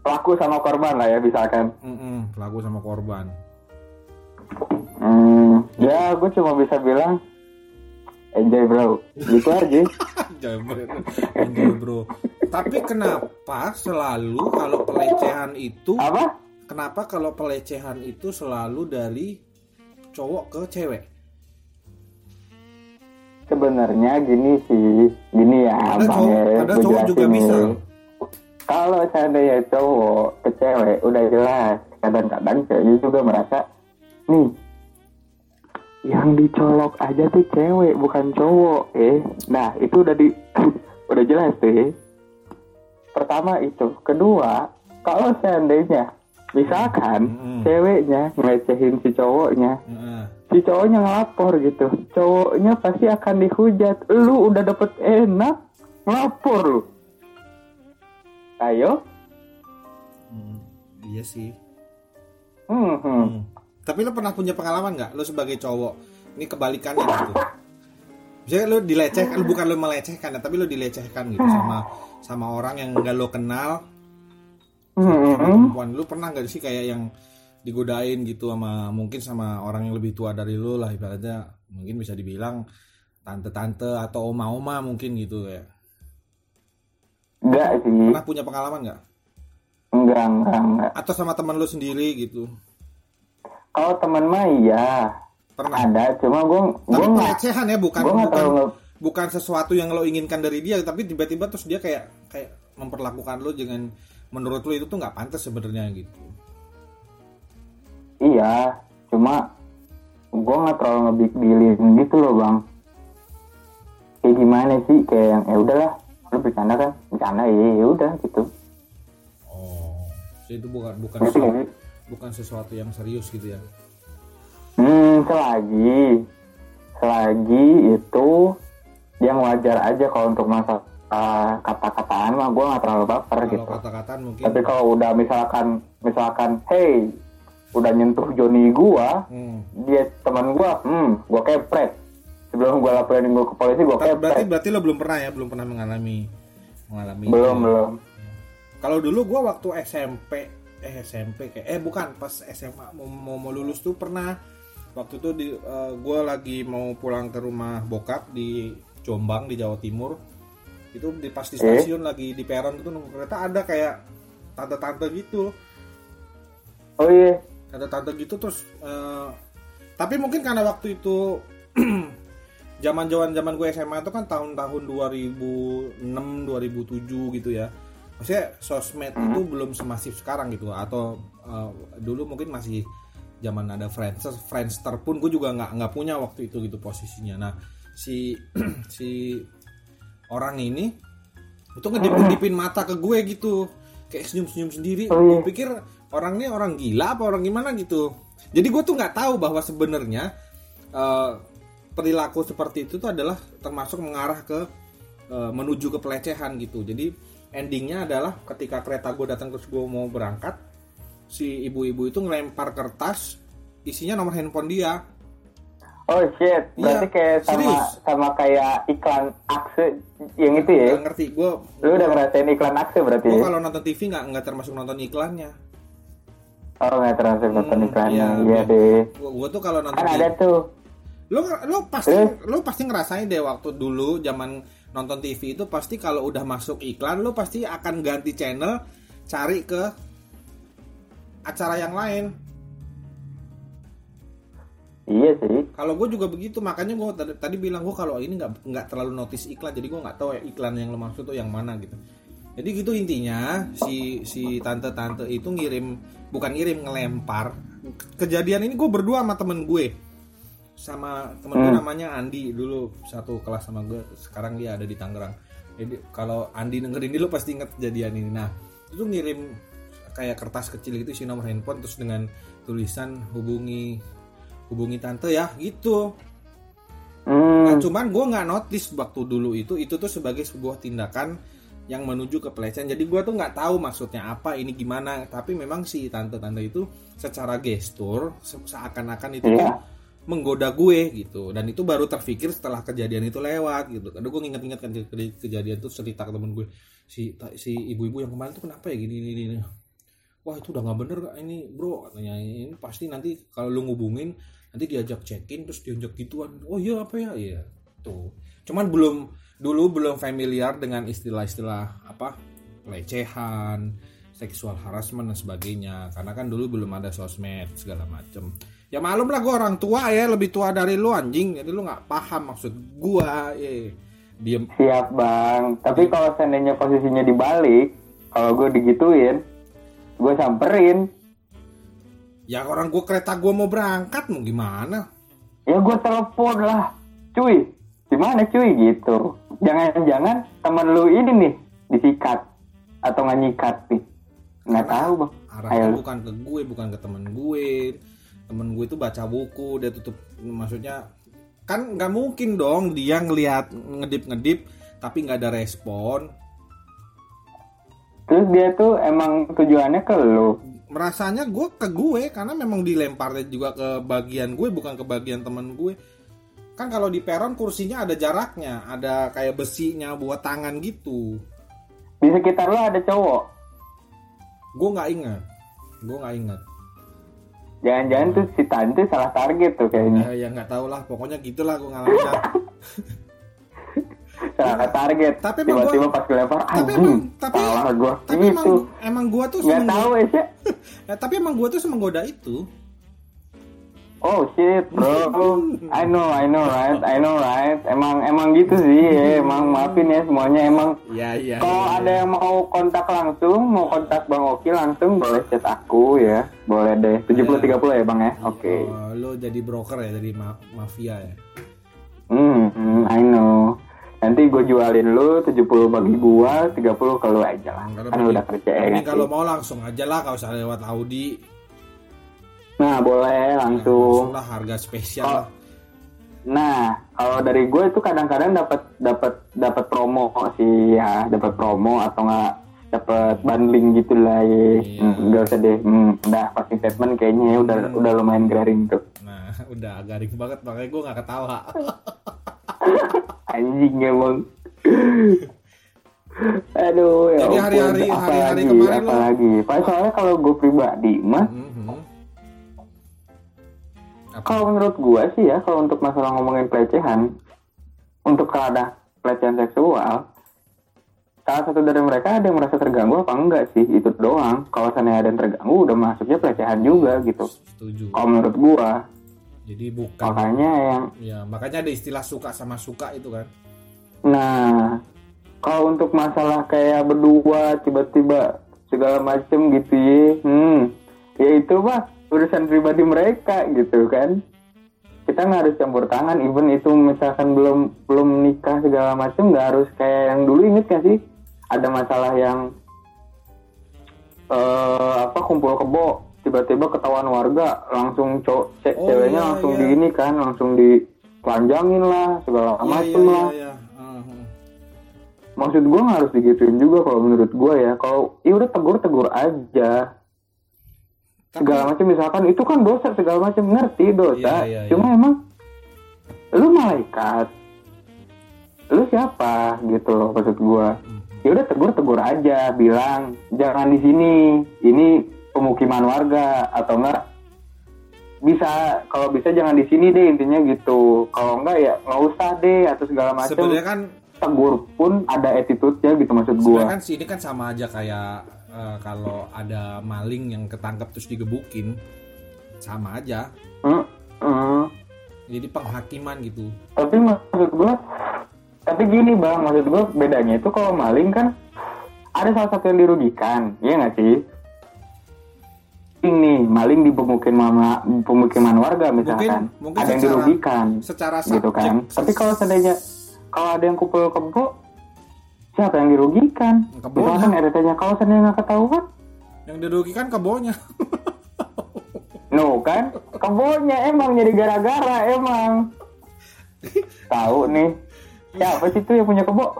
Pelaku sama korban lah ya misalkan. Mm-mm, pelaku sama korban. Hmm, ya gue cuma bisa bilang enjoy bro. Gitu aja. Jambret. Enjoy, bro. Tapi kenapa selalu kalau pelecehan itu apa? kenapa kalau pelecehan itu selalu dari cowok ke cewek sebenarnya gini sih gini ya ada Bang cowok ya, ada cowok juga jelasin bisa nih. kalau seandainya cowok ke cewek udah jelas kadang-kadang cewek juga merasa nih yang dicolok aja tuh cewek bukan cowok eh nah itu udah di udah jelas tuh eh. pertama itu kedua kalau seandainya misalkan Mm-mm. ceweknya ngelecehin si cowoknya Heeh. Si cowoknya ngelapor gitu cowoknya pasti akan dihujat lu udah dapet enak ngelapor lu ayo Hmm, iya sih hmm, hmm. Hmm. Tapi lo pernah punya pengalaman nggak? Lo sebagai cowok, ini kebalikannya gitu. Misalnya lo dilecehkan, lo bukan lo melecehkan, ya, tapi lo dilecehkan gitu sama sama orang yang nggak lo kenal, Hmm, hmm, sama hmm. perempuan. Lo pernah nggak sih kayak yang digodain gitu sama mungkin sama orang yang lebih tua dari lo lah ibaratnya mungkin bisa dibilang tante-tante atau oma-oma mungkin gitu ya. enggak sih Pernah punya pengalaman nggak? enggak enggak enggak Atau sama teman lo sendiri gitu? kalau teman mah iya Pernah. ada cuma gue Tapi gue pelecehan ya bukan bukan terlalu bukan sesuatu yang lo inginkan dari dia tapi tiba-tiba terus dia kayak kayak memperlakukan lo dengan menurut lo itu tuh nggak pantas sebenarnya gitu iya cuma gue nggak terlalu ngebig dealin gitu loh bang. Kayak gimana sih? Kayak yang ya udahlah lu bercanda kan? Bercanda ya ya udah gitu. Oh itu bukan bukan Ngerti nggak sih? bukan sesuatu yang serius gitu ya? Hmm, selagi selagi itu yang wajar aja kalau untuk masalah uh, kata-kataan mah gue nggak terlalu baper kalau gitu. kata-kataan mungkin Tapi kalau udah misalkan misalkan, hey, udah nyentuh Joni gua, hmm. dia teman gua, hmm, gua kepret. Sebelum gua laporin gua ke polisi, gua Ta- berarti kepret. berarti lo belum pernah ya belum pernah mengalami mengalami Belum itu belum. kalau dulu gua waktu SMP eh SMP kayak eh bukan pas SMA mau mau, mau lulus tuh pernah waktu itu di eh, gua lagi mau pulang ke rumah bokap di Jombang di Jawa Timur itu di pas di stasiun lagi di peron itu nunggu kereta ada kayak tante-tante gitu Oh iya, tante-tante gitu terus eh, tapi mungkin karena waktu itu zaman zaman zaman gue SMA itu kan tahun-tahun 2006 2007 gitu ya. Maksudnya sosmed itu belum semasif sekarang gitu atau eh, dulu mungkin masih zaman ada Friendster Friendster pun gue juga nggak nggak punya waktu itu gitu posisinya. Nah si si orang ini itu ngedip-ngedipin mata ke gue gitu kayak senyum-senyum sendiri. Oh, iya. gue pikir orangnya orang gila apa orang gimana gitu jadi gue tuh nggak tahu bahwa sebenarnya eh, perilaku seperti itu tuh adalah termasuk mengarah ke eh, menuju ke pelecehan gitu jadi endingnya adalah ketika kereta gue datang terus gue mau berangkat si ibu-ibu itu ngelempar kertas isinya nomor handphone dia oh shit, berarti Iya, kayak sama serius. sama kayak iklan akse yang itu ya. nggak ngerti gue Lu udah ngerasain iklan akse berarti? gue ya? kalau nonton TV nggak nggak termasuk nonton iklannya Oh nonton Hmm, iklannya, iya, iya iya. deh. gue tuh kalau nonton Kan ada tuh. lo lo pasti Eh? lo pasti ngerasain deh waktu dulu zaman nonton TV itu pasti kalau udah masuk iklan lo pasti akan ganti channel cari ke acara yang lain iya sih kalau gue juga begitu makanya gue tadi, tadi bilang gue kalau ini nggak nggak terlalu notice iklan jadi gue nggak tahu ya iklan yang lo maksud tuh yang mana gitu jadi gitu intinya si si tante tante itu ngirim bukan ngirim ngelempar. Kejadian ini gue berdua sama temen gue. Sama temen gue Hmm. namanya Andi dulu satu kelas sama gue sekarang dia ada di Tangerang. Jadi kalau Andi dengerin ini lo pasti inget kejadian ini. Nah itu ngirim kayak kertas kecil gitu isi nomor handphone terus dengan tulisan hubungi hubungi tante ya gitu. Hmm, Nah, cuman gue nggak notice waktu dulu itu itu tuh sebagai sebuah tindakan yang menuju ke pelecehan. Jadi gue tuh nggak tahu maksudnya apa ini gimana. Tapi memang si tante-tante itu secara gestur se- seakan-akan itu tuh Iya. menggoda gue gitu. Dan itu baru terpikir setelah kejadian itu lewat gitu. Karena gue nginget-nginget kan ke- ke- kejadian itu cerita ke temen gue si si ibu-ibu yang kemarin tuh kenapa ya gini gini. gini. Wah itu udah nggak bener Kak, ini bro katanya ini pasti nanti kalau lu ngubungin nanti diajak check-in terus diajak gituan oh iya apa ya iya tuh cuman belum dulu belum familiar dengan istilah-istilah apa? Pelecehan seksual harassment dan sebagainya. Karena kan dulu belum ada sosmed segala macem. Ya malum lah gue orang tua ya lebih tua dari lu anjing. Jadi lu nggak paham maksud gua ya diem. Siap bang. Tapi kalau seandainya posisinya dibalik kalau gue digituin gue samperin. Ya orang gua kereta gua mau berangkat mau gimana? Ya gue telepon lah. Cuy. Gimana cuy? Gitu jangan-jangan temen lu ini nih disikat atau nggak nyikat nih. Nggak tahu bang. arahnya Ayo. bukan ke gue bukan ke temen gue. Temen gue itu baca buku dia tutup maksudnya kan nggak mungkin dong dia ngelihat ngedip ngedip tapi nggak ada respon. Terus dia tuh emang tujuannya ke lu? Merasanya gue ke gue karena memang dilemparnya juga ke bagian gue bukan ke bagian temen gue kan kalau di peron kursinya ada jaraknya ada kayak besinya buat tangan gitu. Di sekitar lu ada cowok? Gue nggak ingat. Gue nggak ingat. Jangan-jangan tuh si tante salah target tuh kayaknya. Ya ya nggak tahu lah pokoknya gitulah gue ngalamin salah target. Tapi tiba-tiba pas kelempar tapi emang tapi salah gua. tapi emang gitu. emang gua tuh nggak tahu ya ya, tapi emang gua tuh semenggoda itu Oh shit bro, I know, I know right, I know right. Emang emang gitu sih, ya. emang maafin ya semuanya. Emang ya ya kalau ada yang mau kontak langsung, mau kontak Bang Oki langsung boleh chat aku ya, boleh deh. 70-30 ya Bang ya, oke. oh, lo jadi broker ya jadi ma- mafia ya Hmm, hmm, I know. Nanti gue jualin lu 70 bagi gua, 30 ke lu aja lah. Kalau Kan udah kerja ya. ini nggak kalau mau langsung aja lah kalau usah lewat Audi Nah boleh langsung. lah harga spesial Oh. Nah, kalau dari gue itu kadang-kadang dapat dapat dapat promo sih ya, dapat promo atau nggak dapat bundling gitu lah ya. Iya. Hmm, usah deh, hmm, udah pasti statement kayaknya ya udah Hmm. udah lumayan garing tuh. nah udah garing banget makanya gua nggak ketawa Anjing emang. Aduh, ya Jadi hari-hari- apa hari-hari lagi, kemarin apa lagi? Pak soalnya kalau gue pribadi mah, Mhm. Kalau menurut gue sih ya, kalau untuk masalah ngomongin pelecehan, untuk kalau ada pelecehan seksual, salah satu dari mereka ada yang merasa terganggu apa enggak sih? Itu doang. Kalau seandainya ada yang terganggu udah masuknya pelecehan juga gitu. Setuju. Kalau menurut gua. Jadi bukan makanya yang ya makanya ada istilah suka sama suka itu kan. Nah kalau untuk masalah kayak berdua tiba-tiba segala macem gitu ya hmm ya itu mah urusan pribadi mereka gitu kan kita nggak harus campur tangan even itu misalkan belum belum nikah segala macem nggak harus kayak yang dulu inget gak sih ada masalah yang eh apa kumpul kebo tiba-tiba ketahuan warga langsung cowok ce- Oh, ceweknya iya, langsung iya. di ini kan langsung ditelanjangin lah segala Iya, macem iya, lah iya, iya. Mhm. maksud gua nggak harus digituin juga kalau menurut gua ya kalau ya udah tegur tegur aja segala macam misalkan itu kan dosa segala macam. Ngerti dosa. Iya, iya, cuma emang lu malaikat lu siapa? Gitu loh maksud gua. Mhm. ya udah tegur tegur aja bilang jangan di sini. Ini pemukiman warga atau enggak? Bisa kalau bisa jangan di sini deh intinya gitu. Kalau enggak ya nggak usah deh atau segala macam. Sebenarnya kan tegur pun ada attitude-nya gitu maksud gua. sebenarnya kan sih ini kan sama aja kayak eh, kalau ada maling yang ketangkep terus digebukin sama aja. Hmm, hmm. jadi penghakiman gitu. Tapi maksud gue tapi gini bang maksud gue bedanya itu kalau maling kan ada salah satu yang dirugikan iya nggak sih? Ini maling di pemukiman pemukiman warga misalkan. Mungkin ada yang dirugikan secara gitu kan? subjek- tapi kalau seandainya kalau ada yang kumpul kebo siapa yang dirugikan? Kebonya. misalkan RT-nya kalau seandainya nggak ketahuan. Yang dirugikan kebonya no kan? Kebonya emang jadi gara-gara emang. Tahu nih. Siapa sih tuh yang punya kebo?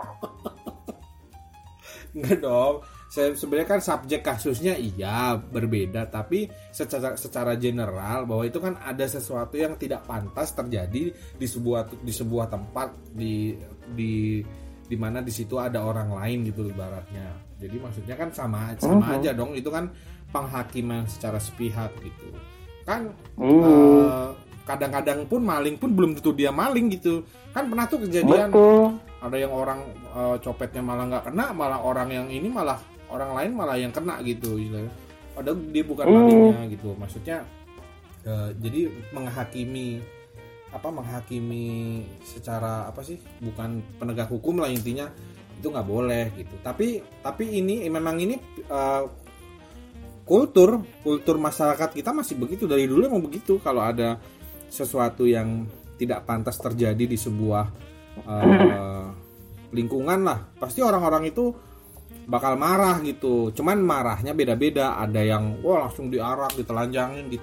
Enggak dong. Se- Sebenarnya kan subjek kasusnya iya berbeda, tapi secara secara general bahwa itu kan ada sesuatu yang tidak pantas terjadi di sebuah di sebuah tempat di di di mana di situ ada orang lain gitu ibaratnya. Jadi maksudnya kan sama sama Mhm. aja dong. Itu kan penghakiman secara sepihak gitu. Kan Iya. eh, kadang-kadang pun maling pun belum tentu dia maling gitu. Kan pernah tuh kejadian betul ada yang orang eh, copetnya malah nggak kena malah orang yang ini malah orang lain malah yang kena gitu istilahnya. padahal dia bukan Hmm. malingnya gitu maksudnya eh, jadi menghakimi apa menghakimi secara apa sih bukan penegak hukum lah intinya itu nggak boleh gitu. Tapi tapi ini memang ini eh, kultur kultur masyarakat kita masih begitu. Dari dulu emang begitu. Kalau ada sesuatu yang tidak pantas terjadi di sebuah eh, lingkungan lah pasti orang-orang itu bakal marah gitu. Cuman marahnya beda-beda. Ada yang wah langsung diarak ditelanjangin di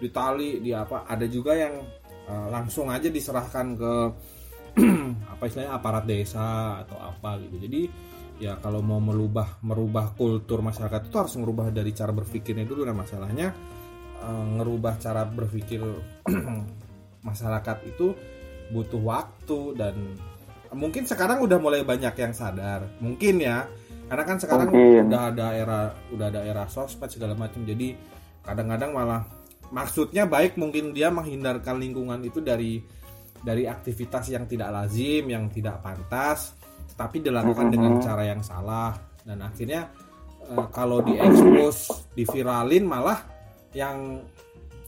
ditali di apa. Ada juga yang eh, langsung aja diserahkan ke apa istilahnya aparat desa atau apa gitu. Jadi ya kalau mau merubah merubah kultur masyarakat itu harus merubah dari cara berpikirnya dulu. Dan masalahnya eh, ngerubah cara berpikir masyarakat itu butuh waktu dan mungkin sekarang udah mulai banyak yang sadar. Mungkin ya karena kan sekarang Mungkin. udah ada era udah ada era sosmed segala macam. Jadi kadang-kadang malah maksudnya baik mungkin dia menghindarkan lingkungan itu dari dari aktivitas yang tidak lazim yang tidak pantas tetapi dilakukan Mhm. dengan cara yang salah. Dan akhirnya eh, kalau diekspos diviralin malah yang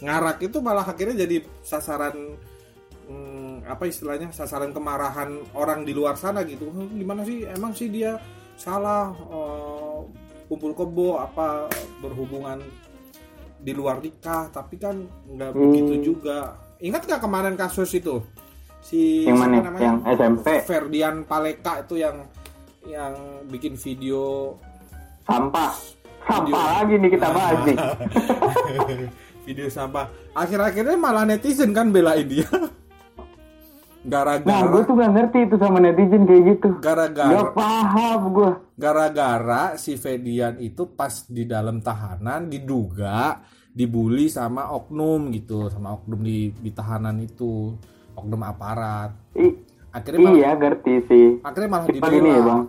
ngarak itu malah akhirnya jadi sasaran hmm, apa istilahnya sasaran kemarahan orang di luar sana gitu. "Hah, gimana sih? Emang sih dia salah eh, kumpul kebo apa berhubungan di luar nikah tapi kan nggak Hmm. begitu juga. Ingat nggak kemarin kasus itu? Si yang mana? yang SMP Ferdian Paleka itu yang yang bikin video sampah. Sampah Video. lagi nih kita bahas nih. Video sampah. Akhir-akhirnya malah netizen kan belain dia nah gue gara-gara tuh gak ngerti itu sama netizen kayak gitu. Gara-gara gak paham gue gara-gara si Ferdian itu pas di dalam tahanan diduga dibully sama oknum gitu sama oknum di di tahanan itu. Oknum aparat. I- akhirnya malah, iya ngerti sih. Akhirnya malah Cuma gini ya dibela bang.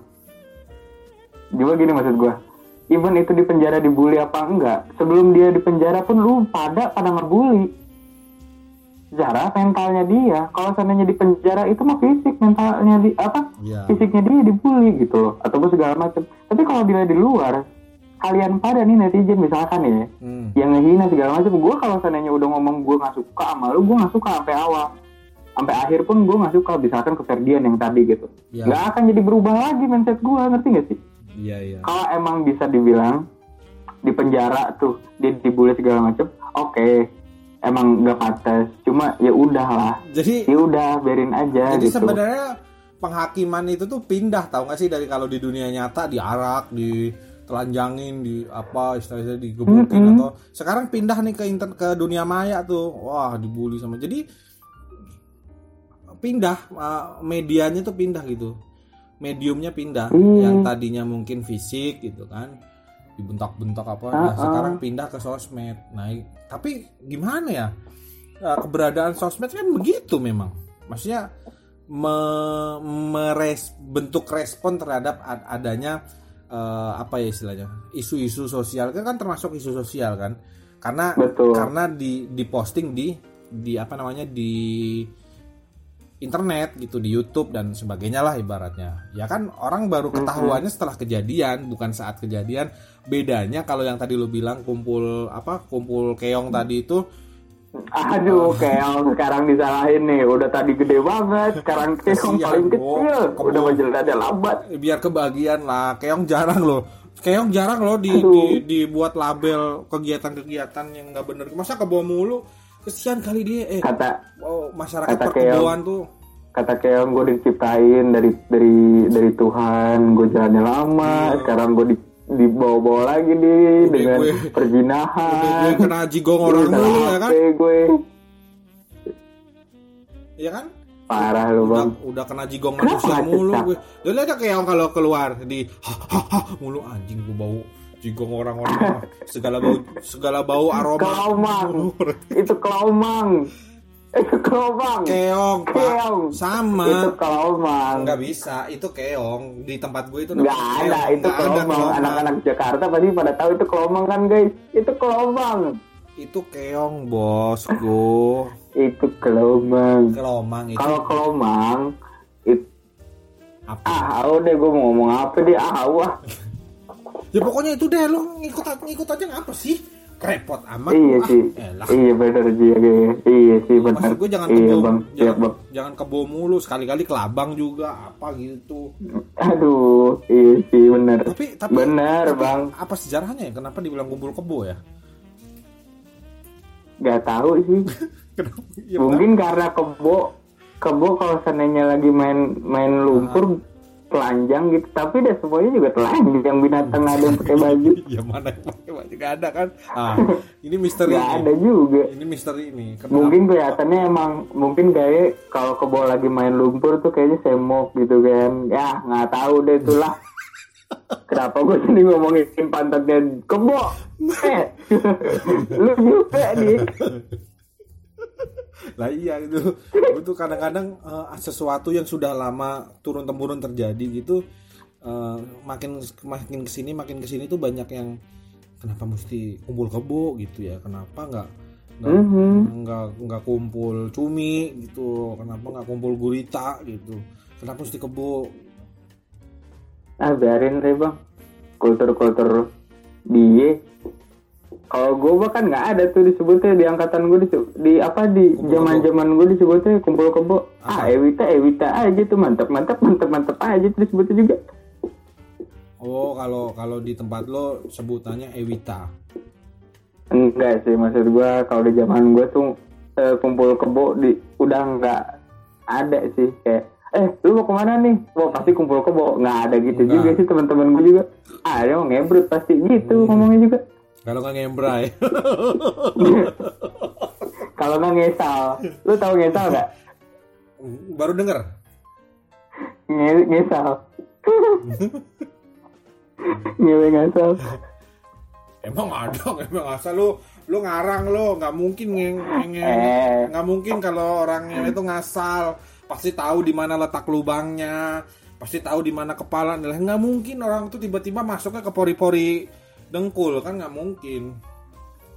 Juga gini maksud gue Even itu di penjara dibully apa enggak Sebelum dia di penjara pun lu pada pada ngebully Secara mentalnya dia? Kalau seandainya di penjara itu mah fisik Mentalnya di apa Iya. Fisiknya dia dibully gitu loh Ataupun segala macam Tapi kalau dia di luar Kalian pada nih netizen misalkan ya Hmm. yang ngehina segala macam gue kalau seandainya udah ngomong gue nggak suka sama lu gue nggak suka sampai awal. Sampai akhir pun gue nggak suka misalkan ke Ferdian yang tadi gitu. Ya. nggak akan jadi berubah lagi mindset gue ngerti gak sih? Iya iya. Kalau emang bisa dibilang di penjara tuh dia dibully segala macam oke emang nggak pantas cuma ya udahlah jadi ya udah biarin aja Jadi gitu sebenarnya penghakiman itu tuh pindah tahu nggak sih dari kalau di dunia nyata diarak, ditelanjangin, di apa istilahnya digebukin Mm-mm. atau sekarang pindah nih ke inter ke dunia maya tuh. Wah, dibully sama. Jadi pindah uh, medianya tuh pindah gitu. Mediumnya pindah Hmm. yang tadinya mungkin fisik gitu kan. Dibentak-bentak apa nah, Ah, ah. sekarang pindah ke sosmed. Nah, i- tapi gimana ya? Nah, keberadaan sosmed kan begitu memang. Maksudnya me- meres- bentuk respon terhadap ad- adanya eh, apa ya istilahnya isu-isu sosial kan kan termasuk isu sosial kan karena Betul. karena di diposting di di apa namanya di internet gitu di YouTube dan sebagainya lah ibaratnya ya kan orang baru ketahuannya setelah kejadian bukan saat kejadian bedanya kalau yang tadi lu bilang kumpul apa kumpul keong tadi itu Aduh, keong sekarang disalahin nih. Udah tadi gede banget, sekarang keong Kesian, paling kecil. Kebo. Udah menjelajah lambat. biar kebagian lah keong jarang loh keong jarang loh di, Aduh. di- dibuat label kegiatan-kegiatan yang nggak bener masa ke bawah mulu kesian kali dia eh Kata oh, masyarakat Kata perkebun tuh kata keong gue diciptain dari dari dari Tuhan. Gue jalannya lama. Sekarang gue di dibawa-bawa lagi nih Udah dengan gue- Udah perzinahan. gue kena jigong orang dulu ya kan gue. ya kan Parah lu udah, bang. udah kena jigong manusia mulu gue dan lihat keong kalau keluar di hahaha mulu anjing gue bau jigong orang-orang segala bau segala bau aroma Kelomang. Itu kelomang. Itu kelomang. keong pak Keong. sama Itu kelomang. nggak bisa itu keong di tempat gue itu Nggak namanya ada keong. itu Nggak ada kelomang. Anak-anak Jakarta pasti pada tahu itu kelomang kan guys. Itu kelomang. itu keong bosku Itu kelomang. kelomang itu Kalau kelomang itu apa ah udah gue mau ngomong apa deh ah wah ya pokoknya itu deh lo ngikut ngikut aja ngapa sih repot amat iya sih. Elah. iya bener sih iya, iya sih benar Maksud gue jangan iya kebo, bang. jangan, siap bang. jangan kebo mulu sekali-kali kelabang juga apa gitu. aduh iya sih bener. Tapi tapi tapi bang. Apa sejarahnya? Ya? Kenapa dibilang kumpul kebo ya? nggak tahu sih. Kenapa? Ya, mungkin karena kebo kebo kalau seandainya lagi main main lumpur telanjang gitu tapi deh semuanya juga telanjang binatang ada yang pakai baju ya mana yang pakai baju gak ada kan? Ah, ini misteri. nih. ada juga Ini misteri ini. Kenapa? mungkin kelihatannya emang mungkin kayak kalau kebo lagi main lumpur tuh kayaknya semok gitu kan ya nggak tahu deh itulah kenapa gue sini ngomongin pantatnya kebo eh lu juga nih lah iya itu itu kadang-kadang eh, sesuatu yang sudah lama turun temurun terjadi gitu eh, makin makin ke sini makin ke sini tuh banyak yang kenapa mesti kumpul kebo? gitu ya. Kenapa nggak nggak Mhm. nggak nggak kumpul cumi? gitu. Kenapa nggak kumpul gurita? gitu. Kenapa mesti kebo? Ah biarin deh bang. Kultur-kultur dia kalau gue bahkan nggak ada tuh disebutnya di angkatan gue disebut, di apa di zaman zaman gue disebutnya kumpul kebo ah? Ewita Ewita aja tuh mantap mantap mantap mantap aja tuh disebutnya juga. Oh kalau kalau di tempat lo sebutannya Ewita? Enggak sih maksud gue kalau di zaman gue tuh eh, kumpul kebo di udah nggak ada sih kayak eh lu mau ke mana nih? Wah pasti kumpul kebo. Nggak ada gitu Nggak. juga sih teman-teman gue juga. Ah dia mau ngebrut pasti gitu Hmm. ngomongnya juga kalau nggak ngembrai kalau nggak ngesal. Lu tahu ngesal nggak? Baru denger. Nge ngesal. Ngewe ngesal. Emang ada, emang asal lu lu ngarang lo, nggak mungkin nge, nge- Eh. nggak mungkin kalau orangnya itu ngasal, pasti tahu di mana letak lubangnya, pasti tahu di mana kepala. Nggak mungkin orang tuh tiba-tiba masuknya ke pori-pori dengkul kan nggak mungkin.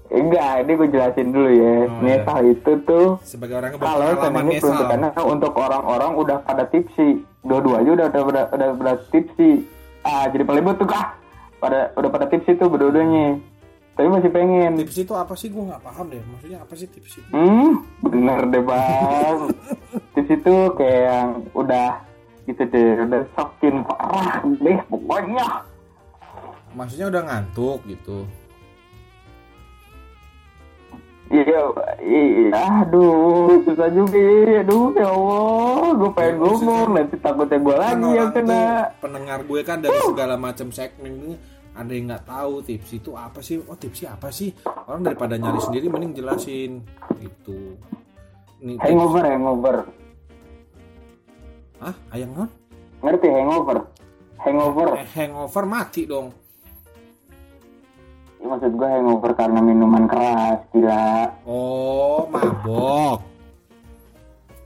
enggak ini gue jelasin dulu ya Oh, iya. ngesal itu tuh Sebagai orang kalau nesal. peruntukannya untuk orang-orang udah pada tipsi dua-duanya udah udah udah, udah, udah tipsi ah jadi pelibut tuh kah pada udah pada tipsi tuh berdua-duanya tapi masih pengen Tips itu apa sih? Gue nggak paham deh. Maksudnya apa sih tips itu? hmm bener deh bang tips itu kayak yang udah gitu deh udah sokin parah deh pokoknya Maksudnya udah ngantuk gitu. Iya, iya, aduh, susah juga, ya. aduh, ya Allah, gue pengen ngomong, nanti takutnya gue lagi yang kena. pendengar gue kan dari segala macam segmen ini ada yang nggak tahu tips itu apa sih oh tipsnya apa sih orang daripada nyari sendiri mending jelasin gitu nih tips Hangover, hangover, ah ayang non ngerti hangover? Hangover, eh, hangover mati dong Ya, maksud gue hangover karena minuman keras, gila. oh mabok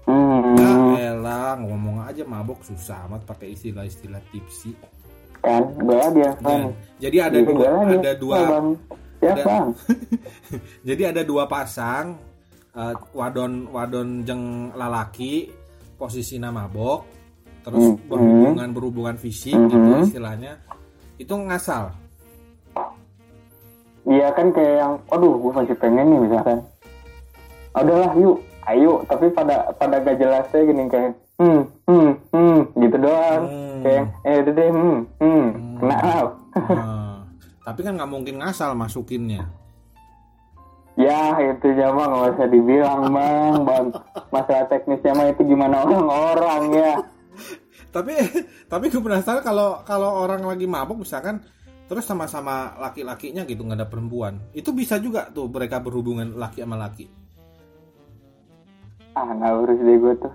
Hmm, ya elah ngomong aja mabok susah amat pakai istilah-istilah tipsi kan, gue biasa Dan, nih. jadi ada Iya, dua gua lagi. ada dua bang. Ya, ada- bang. Jadi ada dua pasang eh, wadon wadon jeng lalaki posisi nama mabok terus Hmm. berhubungan berhubungan fisik Hmm. gitu istilahnya itu ngasal Iya kan kayak yang, aduh gue masih pengen nih misalkan. Adalah yuk, ayo. Tapi pada pada gak jelasnya gini kayak, hmm, hmm, hmm, gitu doang. Hmm. Kayak, eh udah deh, hmm, hmm, kena lah. Nah, tapi kan nggak mungkin ngasal masukinnya ya itu ya mah nggak usah dibilang bang, bang. Masalah teknisnya mah itu gimana orang-orang ya. tapi tapi gue penasaran kalau kalau orang lagi mabuk misalkan terus sama-sama laki-lakinya gitu nggak ada perempuan itu bisa juga tuh mereka berhubungan laki sama laki Ah nggak urus deh gue tuh.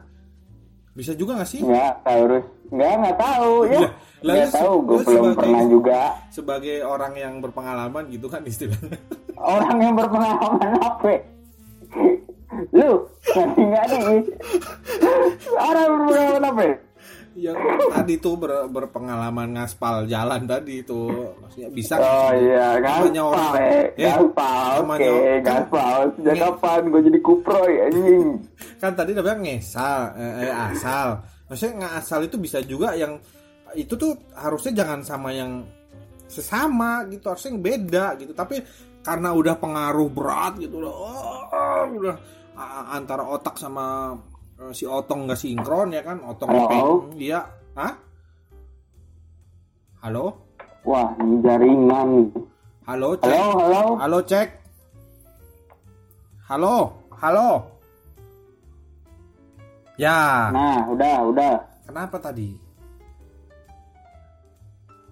bisa juga nggak sih Nggak, nggak urus. Nggak, nggak tahu ya. Lah, Nggak tahu, gue lu belum sebagai- pernah juga. sebagai orang yang berpengalaman gitu kan istilahnya orang yang berpengalaman apa lu nggak nih orang berpengalaman apa yang tadi tuh ber- berpengalaman ngaspal jalan tadi tuh. Maksudnya bisa oh sih? iya Namanya orang- eh Eh, gaspal oke namanya orang- gaspal sejak kapan gue jadi kuproy anjing? Kan tadi udah bilang ngesal eh, eh, asal. Maksudnya nggak asal itu bisa juga yang itu tuh harusnya jangan sama yang sesama gitu harusnya yang beda gitu. Tapi karena udah pengaruh berat gitu udah oh, udah antara otak sama eh, si otong nggak sinkron ya kan? Otong Halo? iya. Hah? halo? Wah ini jaringan. Halo cek? Halo halo. Halo cek? Halo? Halo? Ya. Nah udah udah. Kenapa tadi?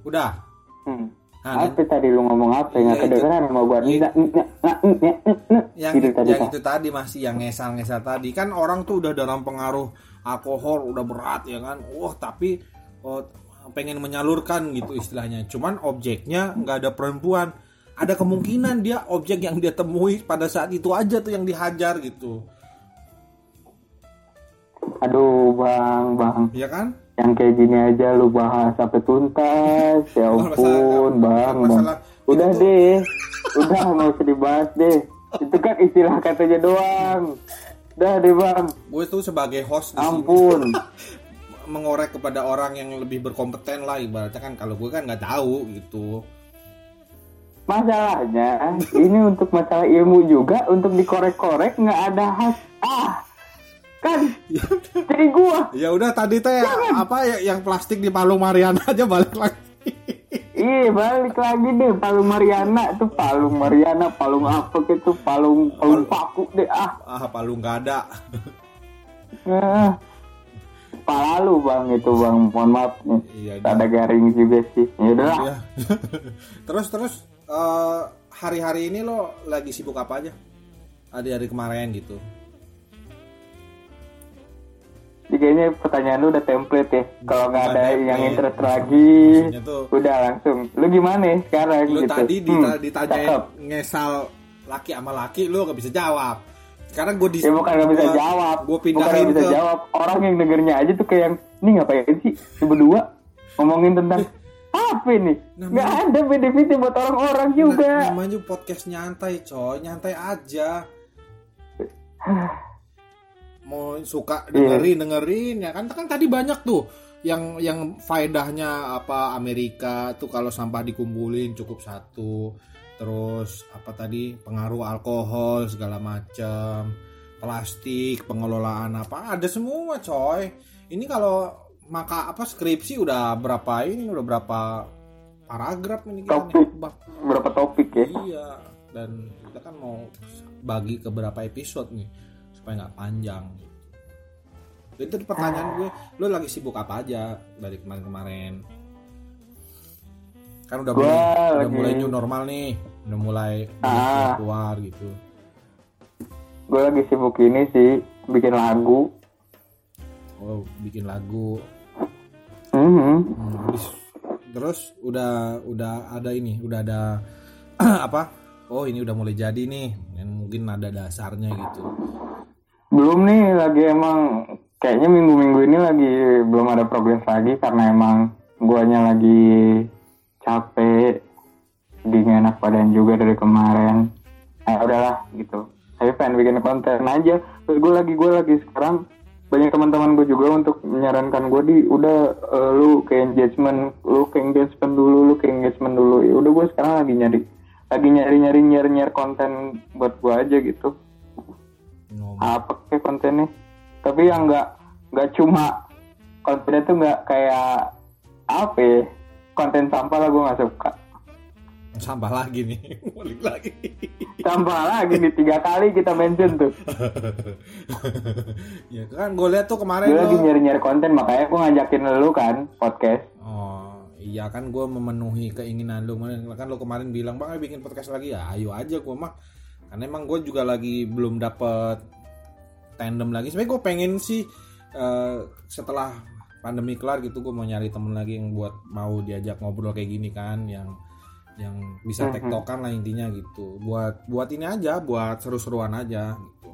Udah. hmm. Nah, apa tadi lu ngomong apa Iya, nggak itu. kedengeran sama gua Iya. Yang Gitu tadi, yang itu tadi masih yang ngesal-ngesal tadi kan orang tuh udah dalam pengaruh alkohol udah berat ya kan. Wah, tapi oh, pengen menyalurkan gitu istilahnya. Cuman objeknya nggak ada perempuan. Ada kemungkinan dia objek yang dia temui pada saat itu aja tuh yang dihajar gitu. aduh bang bang Ya kan? Yang kayak gini aja lu bahas sampai tuntas. Ya ampun bang bang. masalah. udah Itu deh udah nggak usah dibahas deh. Itu kan istilah katanya doang. Udah deh bang. Gue tuh sebagai host ampun. Mengorek kepada orang yang lebih berkompeten lah ibaratnya kan. Kalau gue kan nggak tahu gitu. masalahnya ini untuk masalah ilmu juga untuk dikorek-korek nggak ada has ah kan jadi gua Ya udah tadi teh apa ya yang plastik di Palung Mariana aja balik lagi. Iya balik lagi deh Palung Mariana tuh Palung Mariana Palung apa gitu Palung Palung paku deh ah Ah Palung nggak ada. Nah, kepala lu bang itu bang, mohon maaf nih. Iya. Ada garing juga sih. Ya udahlah. Ya. terus terus eh, hari-hari ini lo lagi sibuk apa aja? Hari-hari kemarin gitu. Jadi kayaknya pertanyaan lu udah template ya. Kalau nggak Bukan ada template. yang interest lagi, Maksudnya tuh- udah langsung. Lu gimana nih sekarang Lo gitu? tadi Hmm, dita- ditanyain cakep. ngesal laki sama laki lo gak bisa jawab. Sekarang gue di Ya bukan nggak bisa jawab. Gue bukan pindahin nggak bisa ke jawab. Orang yang dengernya aja tuh kayak yang, ini ngapain sih? Lu berdua ngomongin tentang apa ini? Nggak ada benefitnya buat orang-orang juga. Nah, namanya podcast nyantai coy nyantai aja mau suka Iya. dengerin dengerin ya kan kan tadi banyak tuh yang yang faedahnya apa Amerika tuh kalau sampah dikumpulin cukup satu terus apa tadi pengaruh alkohol segala macam plastik pengelolaan apa ada semua coy ini kalau maka apa skripsi udah berapa ini udah berapa paragraf ini kita nih. Topik. Berapa topik ya? Iya, dan kita kan mau bagi ke berapa episode nih supaya nggak panjang. Itu pertanyaan gue, lo lagi sibuk apa aja dari kemarin-kemarin? Kan udah mulai, udah lagi- mulai new normal nih, udah mulai Ah. keluar gitu. Gue lagi sibuk ini sih bikin lagu. Oh, bikin lagu. Mhm. Hmm, habis terus udah udah ada ini, udah ada apa? Oh, ini udah mulai jadi nih. Yang mungkin ada dasarnya gitu. Belum nih lagi emang kayaknya minggu-minggu ini lagi belum ada progres lagi karena emang guanya lagi capek di enak badan juga dari kemarin. Nah udahlah gitu. Saya pengen bikin konten aja. Terus gue lagi gue lagi sekarang banyak teman-teman gue juga untuk menyarankan gue di udah eh, lu ke engagement lu ke engagement dulu lu ke engagement dulu ya udah gue sekarang lagi nyari lagi nyari nyari nyari nyari konten buat gue aja gitu Apa kayak kontennya? Tapi yang nggak nggak cuma kontennya tuh nggak kayak apa ya, konten sampah lah gue nggak suka. Sampah lagi nih balik lagi. Sampah lagi nih tiga kali kita mention tuh. Ya kan gue lihat tuh kemarin gue lagi nyari nyari konten makanya gue ngajakin lu kan podcast. Oh iya kan gue memenuhi keinginan lu. Kan lo kemarin bilang bang bikin podcast lagi. Ya ayo aja gue mah karena emang gue juga lagi belum dapet tandem lagi. Sebenarnya gue pengen sih eh, setelah pandemi kelar gitu gue mau nyari temen lagi yang buat mau diajak ngobrol kayak gini kan yang yang bisa Mhm. tektokan lah intinya gitu. Buat buat ini aja buat seru-seruan aja gitu.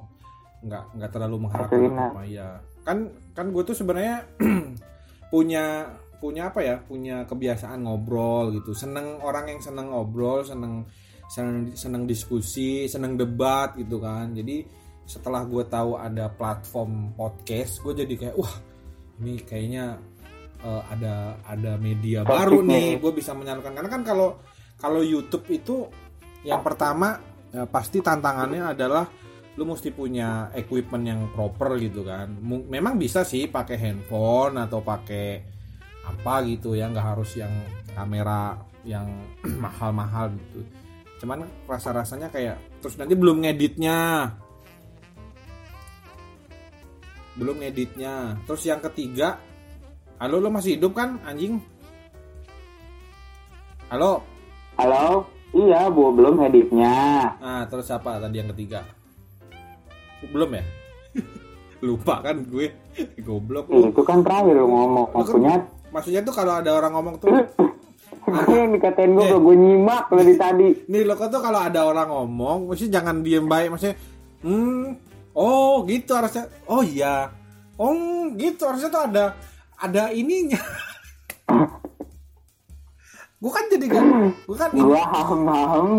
Nggak nggak terlalu mengharapkan Oke, nah. apa ya kan kan gue tuh sebenarnya punya punya apa ya punya kebiasaan ngobrol gitu. Seneng orang yang seneng ngobrol seneng seneng seneng diskusi seneng debat gitu kan. Jadi setelah gue tahu ada platform podcast gue jadi kayak wah ini kayaknya eh, ada ada media baru nih. gue bisa menyalurkan karena kan kalau kalau YouTube itu yang pertama ya, pasti tantangannya adalah lu mesti punya equipment yang proper gitu kan. Memang bisa sih pakai handphone atau pakai apa gitu ya nggak harus yang kamera yang mahal-mahal gitu cuman rasa-rasanya kayak terus nanti belum ngeditnya belum ngeditnya terus yang ketiga halo lo masih hidup kan anjing halo halo iya bu belum editnya Nah, terus apa tadi yang ketiga? Belum ya? Lupa kan gue. Goblok lu. itu kan terakhir ngomong kan- maksudnya Maksudnya tuh kalau ada orang ngomong tuh, gue yang dikatain gue gue nyimak dari tadi. Nih lo tuh kalau ada orang ngomong, mesti jangan diem baik, maksudnya, hmm, oh gitu harusnya, oh iya, oh gitu harusnya tuh ada ada ininya. gue kan jadi gak, gue kan ini, gue ham ham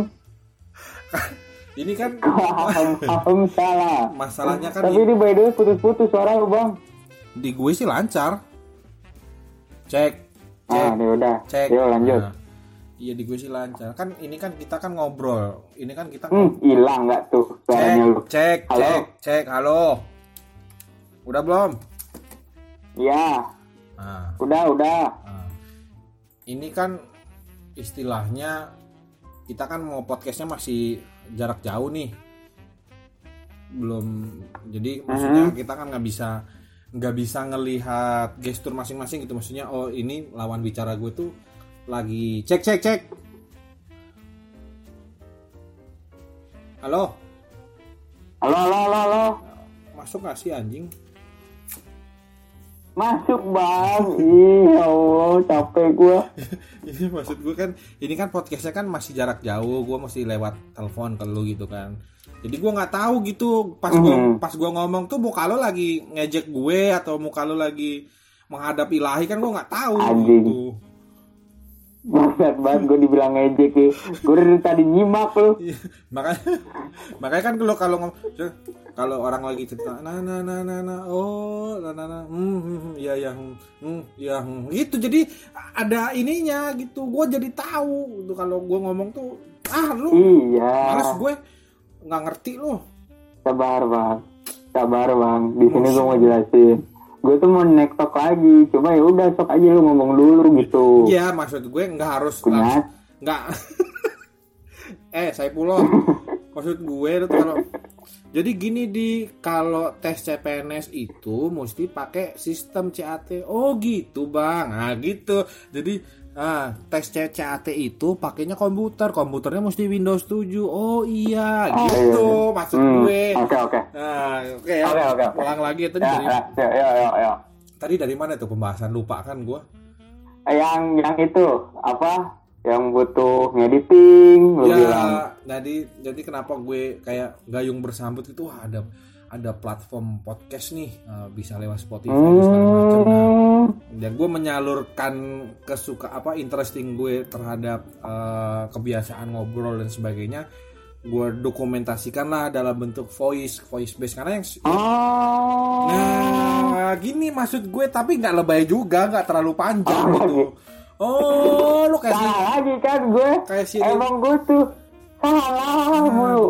ini kan ham salah. Masalahnya kan tapi ini. by the way putus-putus suara lu bang. Di gue sih lancar. Cek, cek. ah ya udah cek. yuk lanjut. Nah, iya di gue sih lancar. Kan ini kan kita kan ngobrol. Ini kan kita hmm hilang nggak tuh suaranya lu? cek cek Halo? cek cek halo. Udah belum? Ya nah, udah udah. Nah. ini kan istilahnya kita kan mau podcastnya masih jarak jauh nih. Belum jadi maksudnya kita kan nggak bisa nggak bisa ngelihat gestur masing-masing gitu. Maksudnya oh ini lawan bicara gue tuh lagi cek cek cek. Halo? Halo halo halo halo. Masuk gak sih anjing? Masuk bang. Ih ya allah capek gue ini maksud gue kan ini kan podcastnya kan masih jarak jauh. Gue mesti lewat telepon ke lu gitu kan jadi gue nggak tahu gitu. Pas gue Mhm. pas gue ngomong tuh muka lo lagi ngejek gue atau muka lo lagi menghadap ilahi kan gue nggak tahu Anjing. gitu. Bangsat banget gue dibilang ngejek ya. Gue dari tadi nyimak lu. Iya, makanya makanya kan kalau kalau ngom- kalau orang lagi cerita nah nah nah nah nah oh nah nah nah hmm, ya ya hmm, ya hmm. gitu jadi ada ininya gitu. Gue jadi tahu gitu kalau gue ngomong tuh ah lu Iya. males gue nggak ngerti lu. Sabar bang. Sabar bang. Di sini gue mau jelasin. Gue tuh mau nektok lagi. Cuma ya udah sok aja lu ngomong dulu gitu. Iya maksud gue nggak harus langsung nggak eh saya pulau. Maksud gue itu kalau jadi gini di. Kalau tes CPNS itu mesti pakai sistem CAT oh gitu bang. Nah gitu. Jadi ah tes C- CAT itu pakainya komputer. Komputernya mesti Windows 7 oh iya Oh, gitu iya. maksud Hmm, gue. Oke oke. Nah oke. Oke, oke, oke. ulang lagi itu Ya dari ya ya ya ya, ya. tadi dari mana tuh pembahasan? Lupa kan gue Yang yang itu Apa? Yang butuh ngediting Lu ya bilang. jadi jadi kenapa gue kayak gayung bersambut itu wah ada ada platform podcast nih. Eh, bisa lewat Spotify dan segala macam. Nah Hmm dan gue menyalurkan kesuka apa interesting gue terhadap eh, kebiasaan ngobrol dan sebagainya gue dokumentasikan lah dalam bentuk voice voice base karena yang Oh. nah gini maksud gue tapi nggak lebay juga nggak terlalu panjang gitu oh lu kayak si Salah lagi kan gue. kayak si Emang gue tuh salah mulu.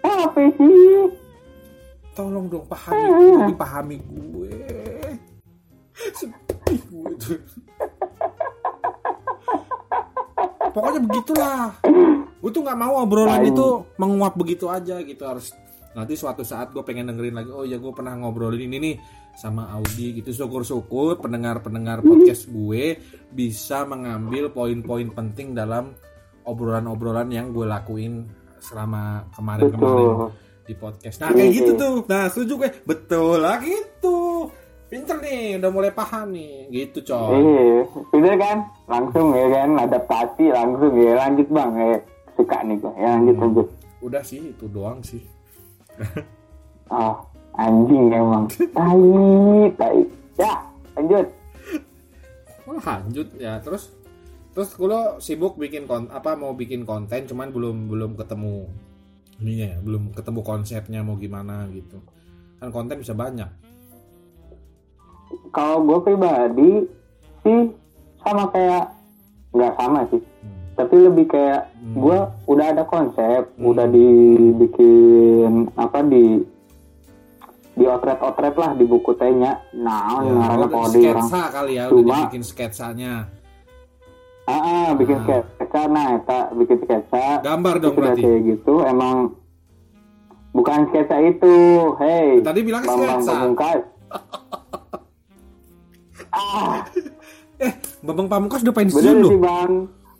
Apa sih? tolong dong pahami gue, dipahami gue sedih gue tuh pokoknya begitulah gue tuh nggak mau obrolan itu menguap begitu aja gitu harus nanti suatu saat gue pengen dengerin lagi oh ya gue pernah ngobrolin ini nih sama Audi gitu syukur-syukur pendengar-pendengar podcast gue bisa mengambil poin-poin penting dalam obrolan-obrolan yang gue lakuin selama kemarin-kemarin di podcast. Nah kayak gitu tuh. Nah setuju gue. Betul lah gitu. Pinter nih, udah mulai paham nih. Gitu coy. Iya, sudah kan? Langsung ya kan, adaptasi langsung ya. Lanjut bang, ya. Suka nih gue. Ya lanjut lanjut. Udah sih itu doang sih. Oh, anjing emang. Tai, tai. Ya, lanjut. Oh, lanjut ya terus terus lo sibuk bikin kon apa mau bikin konten cuman belum belum ketemu ininya ya belum ketemu konsepnya mau gimana gitu kan konten bisa banyak Kalau gue pribadi sih sama kayak nggak sama sih. Hmm. Tapi lebih kayak Hmm. gue udah ada konsep, Hmm. udah dibikin apa di di otret-otret lah di buku tehnya. Nah, ya, ngaranna udah kode orang. sketsa kali ya udah Cuma- dibikin sketsanya Ah, ah, bikin Ah. sketsa, nah, eta bikin sketsa. gambar dong berarti kayak gitu, emang bukan sketsa itu, hey. tadi bilang Bambang sketsa. ah, eh Bambang Pamungkas udah pensiun bener loh sih bang,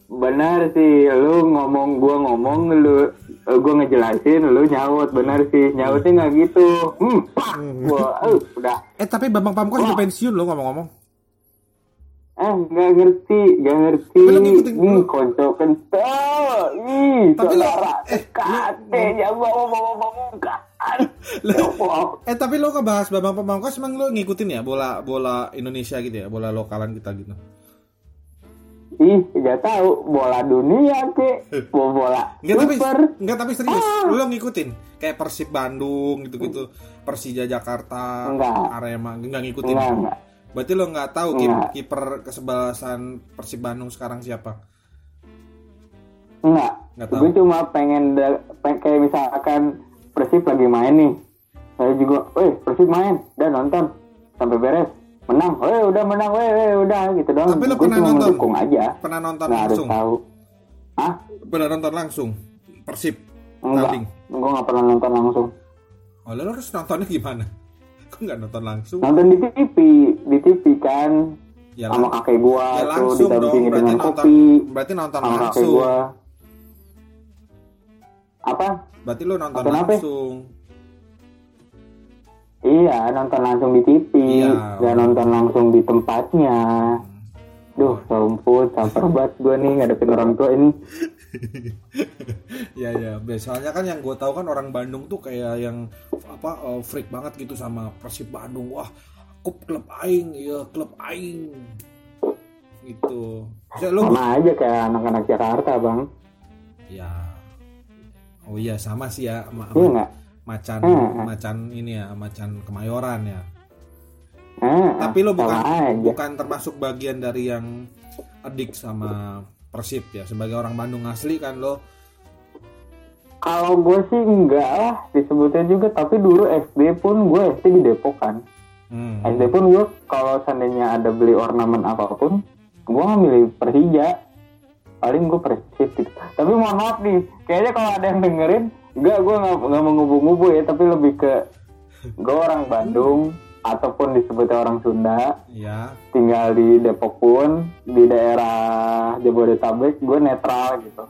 bener sih. Lu ngomong, gua ngomong, lu, eh, gua ngejelasin, lu nyaut, bener sih. Nyautnya nggak gitu. Hmm, pak, gua, eh, udah. eh tapi Bambang Pamungkas udah Wah. pensiun loh ngomong-ngomong Eh, nggak ngerti, nggak ngerti. Lu ngikutin konco kental. Ih, Tapi saudara eh, kate yang bawa bawa pamungkas. Ya. Eh tapi lo ngebahas Bambang Pamungkas emang lo ngikutin ya bola bola Indonesia gitu ya bola lokalan kita gitu. Ih, nggak tahu bola dunia ke, bola bola Enggak tapi enggak tapi serius. Ah. Lo ngikutin kayak Persib Bandung gitu-gitu, Persija Jakarta, Enggak. Arema enggak ngikutin. Enggak, enggak. Berarti lo nggak tahu Enggak. kiper kesebelasan Persib Bandung sekarang siapa? Enggak. Nggak tahu. Gue cuma pengen, kayak misalkan Persib lagi main nih. Saya juga, weh Persib main, udah nonton sampai beres, menang, weh udah menang, weh weh udah gitu doang. Tapi lo Gue pernah nonton? mendukung aja, Pernah nonton nggak harus langsung? tahu. Ah, Pernah nonton langsung Persib enggak. Gue nggak pernah nonton langsung. Oh, lo harus nontonnya gimana? Nggak nonton langsung? Nonton di TV, di TV kan, Ya, sama kakek gua ya tuh langsung dong. didampingi Berarti dengan nonton, kopi berarti nonton sama kakek langsung. gua. Apa? Berarti lo nonton Nonton apa? langsung. Iya, nonton langsung di TV, Iya. nggak nonton langsung di tempatnya. Duh, ampun, caper banget gue nih ngadepin orang tua ini. Ya ya, biasanya kan yang gue tahu kan orang Bandung tuh kayak yang apa eh, freak banget gitu sama Persib Bandung. Wah, aku klub aing, ya klub aing. Gitu. Saya lo Sama aja kayak anak-anak Jakarta, Bang. ya. Oh iya sama sih ya ma- Iya macan Hmm. macan ini ya, macan Kemayoran ya. Eh, Tapi lo bukan bukan termasuk bagian dari yang adik sama Persib ya. Sebagai orang Bandung asli kan lo Kalau gue sih enggak lah disebutnya juga, tapi dulu SD pun gue SD di Depok kan. hmm, SD pun gue kalau seandainya ada beli ornamen apa pun, gue milih Persija. Paling gue Persib gitu. Tapi mohon maaf nih, kayaknya kalau ada yang dengerin, enggak gue nggak nggak mengubu-ngubu ya, tapi lebih ke gue orang Bandung ataupun disebutnya orang Sunda, ya. tinggal di Depok pun di daerah Jabodetabek, gue netral gitu.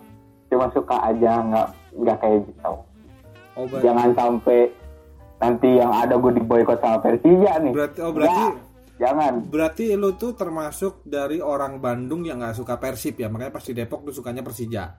Cuma suka aja, nggak nggak kayak gitu. Oh, Jangan sampai nanti yang ada gue diboykot sama Persija nih. berarti oh berarti Nggak, jangan. Berarti lu tuh termasuk dari orang Bandung yang nggak suka Persib ya, makanya pas di Depok tuh sukanya Persija.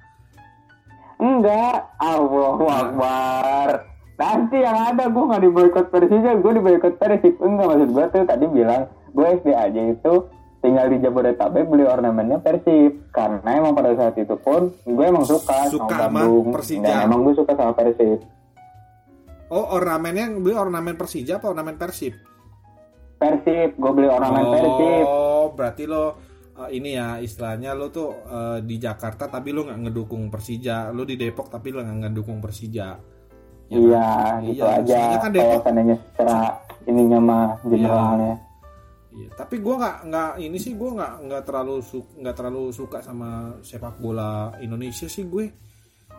Enggak, Allahu Akbar. Nanti yang ada gue nggak diboykot Persija, gue diboykot Persib. Enggak maksud gue tuh tadi bilang gue SD aja itu tinggal di Jabodetabek beli ornamennya Persib karena emang pada saat itu pun gue emang suka, Suka sama Bandung Persija. dan emang gue suka sama Persib Oh, ornamennya beli ornamen Persija apa ornamen Persib? Persib gue beli ornamen Persib Oh, berarti lo eh, ini ya istilahnya lo tuh eh, di Jakarta tapi lo nggak ngedukung Persija, lo di Depok tapi lo nggak ngedukung Persija. Ya iya gitu Iya, aja. kan kalau seandainya secara ininya mah generalnya. Iya, tapi gua nggak nggak ini sih gua nggak nggak terlalu su- nggak terlalu suka sama sepak bola Indonesia sih gue.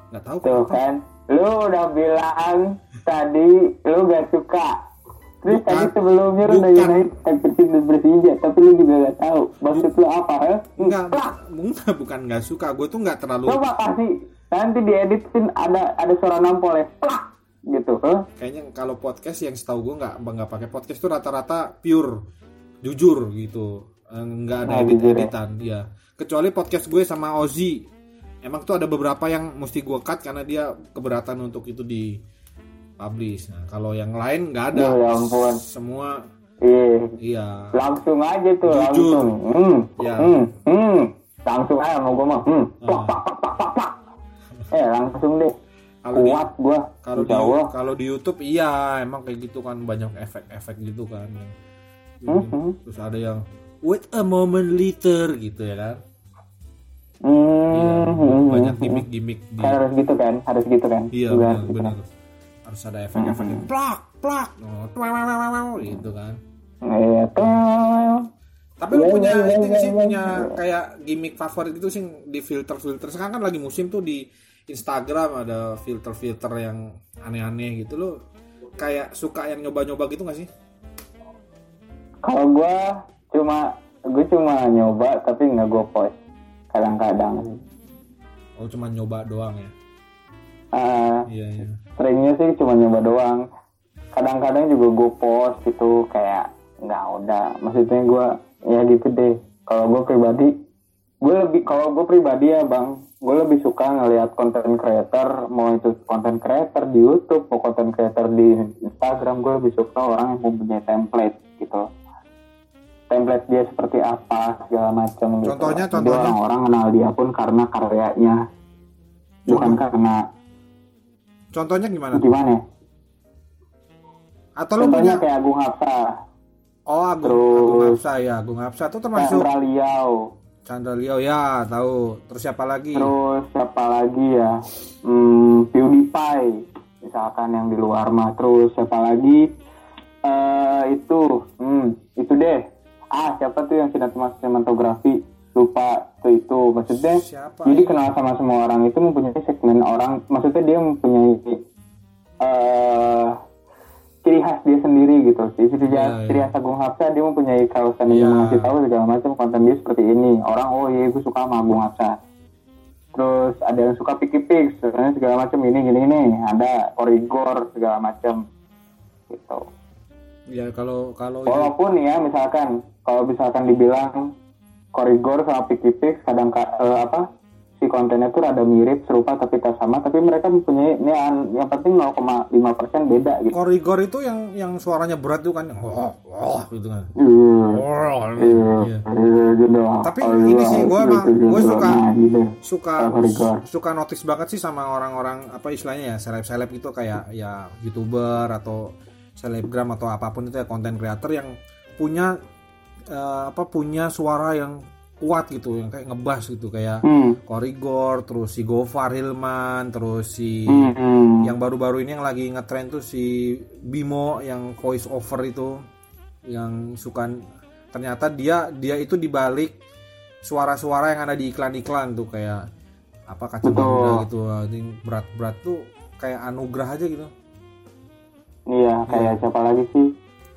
Nggak tahu tuh kenapa. kan lu udah bilang tadi lu gak suka. Terus Bukan. tadi sebelumnya lu udah. United Persija tapi lu juga gak tahu. Maksud lu apa ya Enggak, enggak bukan nggak suka, gue tuh nggak terlalu coba kasih nanti dieditin ada ada suara nampol ya. Plak! Gitu huh? kayaknya kalau podcast yang setahu gue nggak nggak pakai podcast tuh rata-rata pure jujur gitu nggak ada Oh, edit ya? editan ya kecuali podcast gue sama Ozzy emang tuh ada beberapa yang mesti gue cut karena dia keberatan untuk itu di publish nah kalau yang lain nggak ada ya ampun. semua iya iya langsung aja tuh Jujur. langsung hmm, Ya. hmm, hmm. langsung aja mau gue mah hmm. Ah. plak, plak, plak, plak, plak. eh langsung deh Kalau di- kuat gua. kalau di kalau di YouTube iya emang kayak gitu kan banyak efek-efek gitu kan yang Mhm. terus ada yang wait a moment later gitu ya kan? Hmm, Iya, hmm, banyak hmm, gimmick-gimmick di harus gitu kan harus gitu kan? Iya Juga benar harus gitu. benar. Harus ada efek-efek yang plak plak oh, gitu kan? Iya tapi lu Iya, punya iya, iya, sih punya kayak gimmick favorit gitu sih di filter-filter. Sekarang kan lagi musim tuh di Instagram ada filter-filter yang aneh-aneh gitu lo kayak suka yang nyoba-nyoba gitu gak sih? Kalau gua cuma gue cuma nyoba tapi nggak gue post kadang-kadang. Oh cuma nyoba doang ya? Ah, iya iya. seringnya sih cuma nyoba doang. Kadang-kadang juga gue post gitu kayak nggak udah. Maksudnya gue ya gitu deh. Kalau gue pribadi gue lebih kalau gue pribadi ya bang gue lebih suka ngelihat konten creator mau itu konten creator di YouTube mau konten creator di Instagram gue lebih suka orang yang mempunyai template gitu. Template dia seperti apa segala macam gitu. Contohnya, contohnya? orang-orang kenal dia pun karena karyanya. Bukan karena contohnya gimana? Gimana? Atau lu punya kayak Agung Hapsa, oh Agung Terus- Agung Hapsa ya Agung Hapsa tuh termasuk Liao, Chandra Leo ya tahu terus siapa lagi terus siapa lagi ya? Hmm, PewDiePie, misalkan yang di luar mah. Terus siapa lagi? Eh itu, hmm, itu deh. Ah, siapa tuh yang sinematografi? Lupa tuh itu. Maksudnya, siapa jadi kenal sama semua orang itu mempunyai segmen orang. Maksudnya dia mempunyai eh ciri khas dia sendiri gitu. Jadi ciri, Iya, ciri iya. khas Agung Hapsa dia mempunyai kawasan yang Iya. mengasih tahu segala macam konten dia seperti ini. Orang oh iya gue suka sama Agung Hapsa. Terus ada yang suka Piki sebenarnya segala macam ini gini ini. Ada Origor segala macam gitu. ya kalau kalau Walaupun ya misalkan kalau misalkan dibilang Korigor sama Piki Pix kadang ka- eh, apa si kontennya tuh ada mirip serupa tapi tak sama tapi mereka mempunyai ini an- yang penting 0,5% beda gitu. korigor itu yang yang suaranya berat tuh kan oh, oh gitu kan Iya. oh, Iya, iya. iya, gitu. Tapi Oh, ini sih, gua gitu, emang- gitu, gua suka- nah, gitu. suka Kalau korigor. suka notice banget sih sama orang-orang apa istilahnya ya seleb-seleb itu kayak ya youtuber atau selebgram atau apa pun itu ya konten creator yang punya eh, apa punya suara yang kuat gitu yang kayak ngebas gitu kayak Hmm. Korigor terus si Gofar Hilman terus si Hmm, hmm. yang baru-baru ini yang lagi ngetrend tuh si Bimo yang voice over itu yang suka ternyata dia dia itu dibalik suara-suara yang ada di iklan-iklan tuh kayak apa kaca. Garuda gitu berat-berat tuh kayak anugerah aja gitu Iya, kayak siapa lagi sih?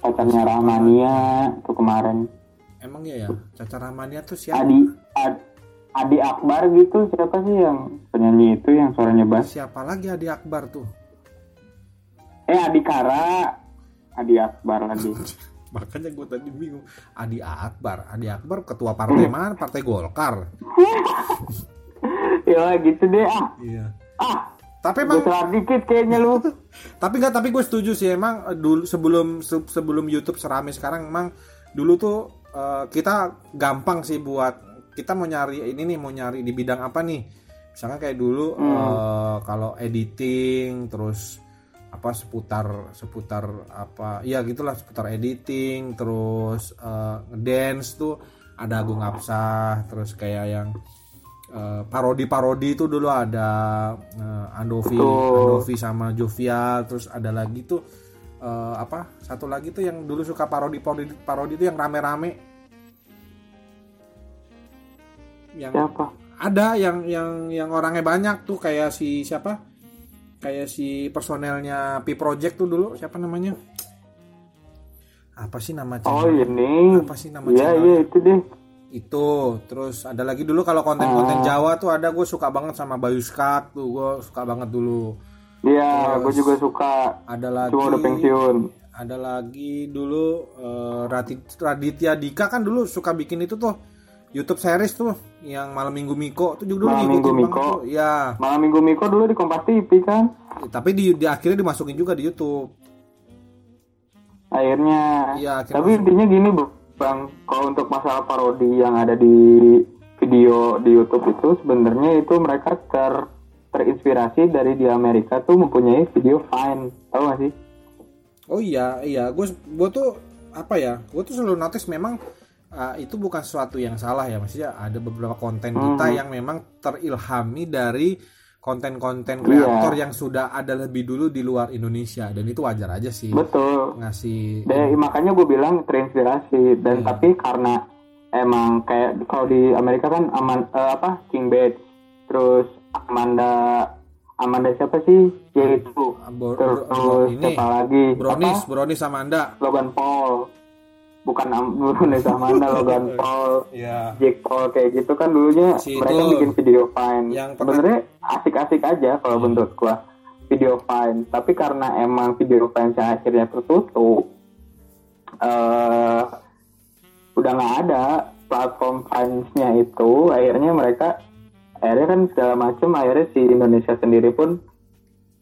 Pacarnya Rahmania tuh kemarin. Emang ya ya? Caca Rahmania tuh siapa? Adi Ad- Adi Akbar gitu siapa sih yang penyanyi itu yang suaranya bass? siapa lagi Adi Akbar tuh? Eh Adi Kara, Adi Akbar lagi. makanya gue tadi bingung. Adi Akbar. Adi Akbar ketua partai mana? Partai Golkar. Ya gitu deh ah. iya. Ah, tapi emang dikit kayaknya lu. tapi nggak tapi gue setuju sih. Emang eh, dulu sebelum se- sebelum YouTube serame sekarang emang dulu tuh eh, kita gampang sih buat kita mau nyari ini nih mau nyari di bidang apa nih misalnya kayak dulu eh, kalau editing terus apa seputar seputar apa ya gitulah seputar editing terus eh, dance tuh ada Agung Apsah terus kayak yang eh, parodi-parodi itu dulu ada eh, Andovi Betul. Andovi sama Jovia terus ada lagi tuh eh, apa satu lagi tuh yang dulu suka parodi parodi parodi itu yang rame-rame yang Siapa? ada yang yang yang orangnya banyak tuh kayak si siapa kayak si personelnya P Project tuh dulu siapa namanya apa sih nama Oh channel ini. apa sih nama Iya iya itu deh. itu terus ada lagi dulu kalau konten-konten Oh. Jawa tuh ada gue suka banget sama Bayu Skak tuh gue suka banget dulu Iya, gue juga suka. ada lagi Cuma udah pensiun. ada lagi dulu Rati- Raditya Dika kan dulu suka bikin itu tuh YouTube series tuh yang malam minggu Miko tuh juga dulu Malam Minggu Miko. tuh. ya Malam Minggu Miko dulu di Kompas TV kan. tapi di, di akhirnya dimasukin juga di YouTube Akhirnya. Iya, akhirnya Tapi intinya gini bang, kalau untuk masalah parodi yang ada di video di YouTube itu sebenarnya itu mereka ter terinspirasi dari di Amerika tuh mempunyai video Vine, tahu gak sih? oh iya iya gue gue tuh apa ya gue tuh selalu notice memang uh, itu bukan sesuatu yang salah ya maksudnya ada beberapa konten kita Hmm. yang memang terilhami dari konten-konten Iya. kreator yang sudah ada lebih dulu di luar Indonesia dan itu wajar aja sih Betul. ngasih Dan makanya gue bilang terinspirasi dan Iya. tapi karena emang kayak kalau di Amerika kan aman eh, apa King Bates terus Amanda Amanda siapa sih? Yaitu Ah, Bro- terus bro- ini. siapa lagi? Bronis Apa? Bronis sama Anda Logan Paul. Bukan Bronis Amanda Logan Paul. Ya Jake Paul kayak gitu kan dulunya Si mereka itu. bikin video Vine. Yang sebenarnya asik-asik aja kalau menurut gua video Vine. Tapi karena emang video Vine akhirnya tertutup eh udah nggak ada platform Vine-nya itu akhirnya mereka akhirnya kan segala macam akhirnya si Indonesia sendiri pun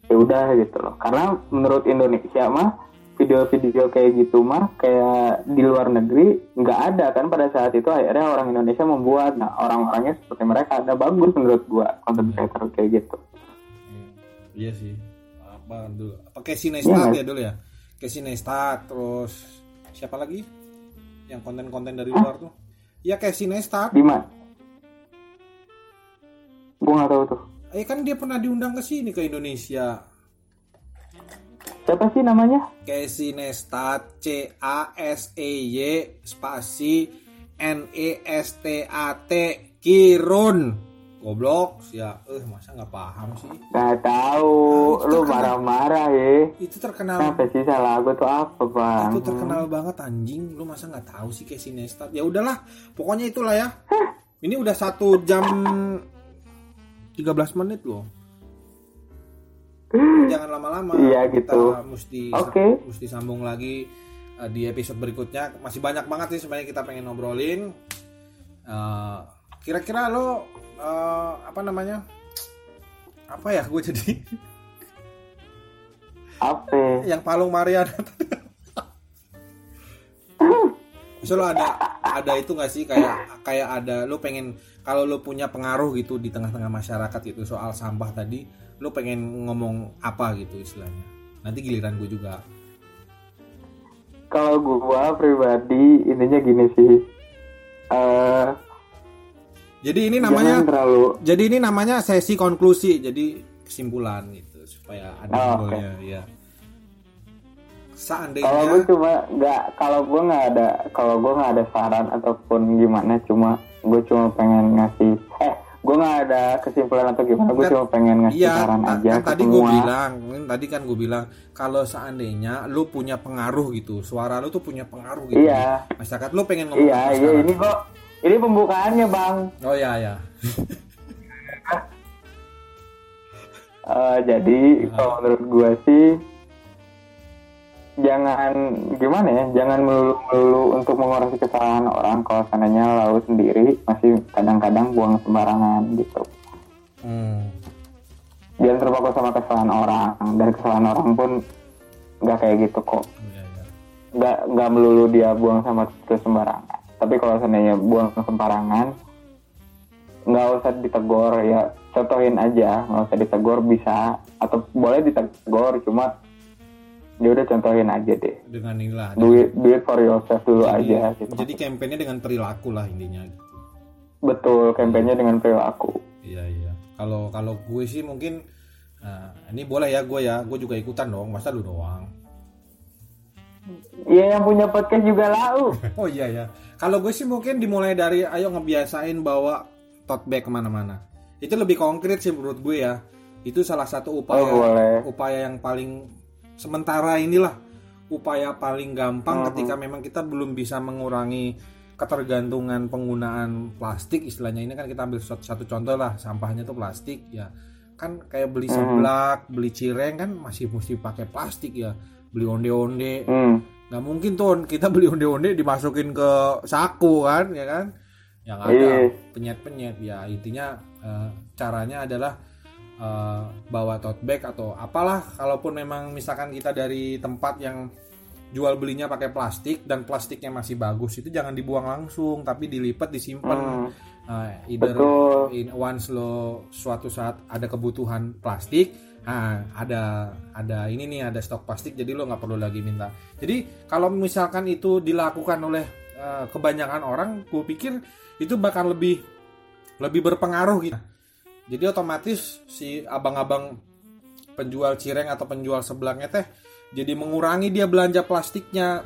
ya udah gitu loh. Karena menurut Indonesia mah video-video kayak gitu mah kayak di luar negeri nggak ada kan pada saat itu. Akhirnya orang Indonesia membuat. Nah orang-orangnya seperti mereka. Ada bagus menurut gua content creator kayak gitu. Iya sih. Apa dulu? Apa Casey Neistat Iya, ya dulu ya? Casey Neistat terus siapa lagi? Yang konten-konten dari luar tuh? Ya gua nggak tahu tuh? Eh kan dia pernah diundang ke sini ke Indonesia. Siapa sih namanya? Casey Neistat C A S E Y spasi N E S T A T Kirun. Goblok ya. Eh masa nggak paham sih? Nggak tahu. Ah, itu lu marah-marah ya itu terkenal. Kenapa sih salah gua tuh apa bang? Itu terkenal banget anjing. Lu masa nggak tahu sih Casey Neistat ya udahlah pokoknya itulah ya. Ini udah satu jam 13 menit loh. Jangan lama-lama Iya, kita gitu. mesti Oke. mesti sambung lagi uh, di episode berikutnya. Masih banyak banget sih sebenarnya kita pengen ngobrolin. Uh, kira-kira lo uh, apa namanya? Apa ya gue jadi apa? Yang Palung Mariana Misal lo ada ada itu nggak sih? Kayak kayak ada lo pengen kalau lo punya pengaruh gitu di tengah-tengah masyarakat gitu soal sampah tadi lo pengen ngomong apa gitu istilahnya? Nanti giliran gue juga. Kalau gua pribadi intinya gini sih. Eh jadi ini namanya terlalu jadi ini namanya sesi konklusi. Jadi kesimpulan gitu supaya ada Oh, simbolnya ya kalau gue cuma nggak kalau gue nggak ada kalau gue nggak ada saran ataupun gimana cuma gue cuma pengen ngasih eh gue nggak ada kesimpulan atau gimana gue Nggak, cuma pengen ngasih Iya, saran aja kan tadi gue bilang, kan tadi kan gue bilang kalau seandainya lu punya pengaruh gitu, suara lu tuh punya pengaruh gitu. Iya. Masyarakat lu pengen ngomong iya iya ini kok ini pembukaannya bang Oh iya ya. Eh, jadi kalau menurut gue sih jangan gimana ya jangan melulu melulu untuk mengoreksi kesalahan orang. Kalau seandainya lalu sendiri masih kadang-kadang buang sembarangan gitu. Hmm. jangan terpaku sama kesalahan orang. Dan kesalahan orang pun nggak kayak gitu kok. Iya, iya. nggak nggak melulu dia buang sama terus sembarangan. Tapi kalau seandainya buang sembarangan nggak usah ditegur. Ya contohin aja. Nggak usah ditegur bisa. Atau boleh ditegur cuma ya udah contohin aja deh. Dengan inilah do it, do it for yourself dulu jadi, aja gitu. jadi kampanye dengan perilaku lah intinya. Gitu. betul kampanye dengan perilaku. Iya iya. Kalau kalau gue sih mungkin nah, ini boleh ya gue ya gue juga ikutan dong masa lu doang? Iya yang punya podcast juga lau oh iya ya kalau gue sih mungkin dimulai dari ayo ngebiasain bawa tote bag ke mana-mana. Itu lebih konkret sih menurut gue ya. Itu salah satu upaya Oh, boleh. upaya yang paling sementara inilah upaya paling gampang Mhm. ketika memang kita belum bisa mengurangi ketergantungan penggunaan plastik istilahnya ini kan kita ambil satu, satu contoh lah sampahnya tuh plastik ya kan kayak beli Mhm. seblak beli cireng kan masih mesti pakai plastik ya beli onde-onde hmm. nggak mungkin tuh kita beli onde-onde dimasukin ke saku kan ya kan yang ada Iya. penyet-penyet ya intinya eh, caranya adalah eh, bawa tote bag atau apalah kalaupun memang misalkan kita dari tempat yang jual belinya pakai plastik dan plastiknya masih bagus itu jangan dibuang langsung tapi dilipat disimpan Hmm. Nah, either Betul. in once lo suatu saat ada kebutuhan plastik nah ada ada ini nih ada stok plastik jadi lo nggak perlu lagi minta jadi kalau misalkan itu dilakukan oleh eh, kebanyakan orang gue pikir itu bakal lebih lebih berpengaruh gitu jadi otomatis si abang-abang penjual cireng atau penjual seblaknya teh jadi mengurangi dia belanja plastiknya.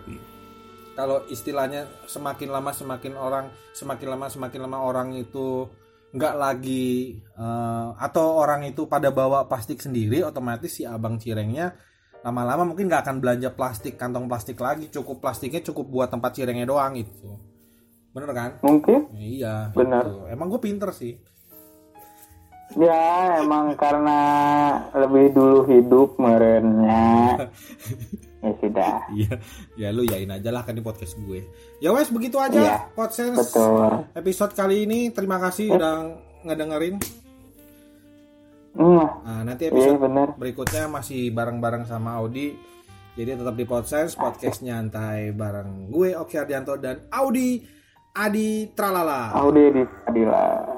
Kalau istilahnya semakin lama semakin orang semakin lama semakin lama orang itu nggak lagi eh, atau orang itu pada bawa plastik sendiri otomatis si abang cirengnya lama-lama mungkin nggak akan belanja plastik kantong plastik lagi. Cukup plastiknya cukup buat tempat cirengnya doang itu bener kan? Mungkin. Iya Bener. gitu. emang gue pinter sih ya emang karena lebih dulu hidup merenya ya sudah. Iya ya lu yain aja lah kan di podcast gue. Ya wes begitu aja Iya, podcast betul. episode kali ini. Terima kasih udah ngedengerin. Hmm, nah, nanti iya episode bener. berikutnya masih bareng-bareng sama Audi. Jadi tetap di Podsense podcast nyantai bareng gue Oki Ardianto dan Audi Adi Tralala. Audi di Adila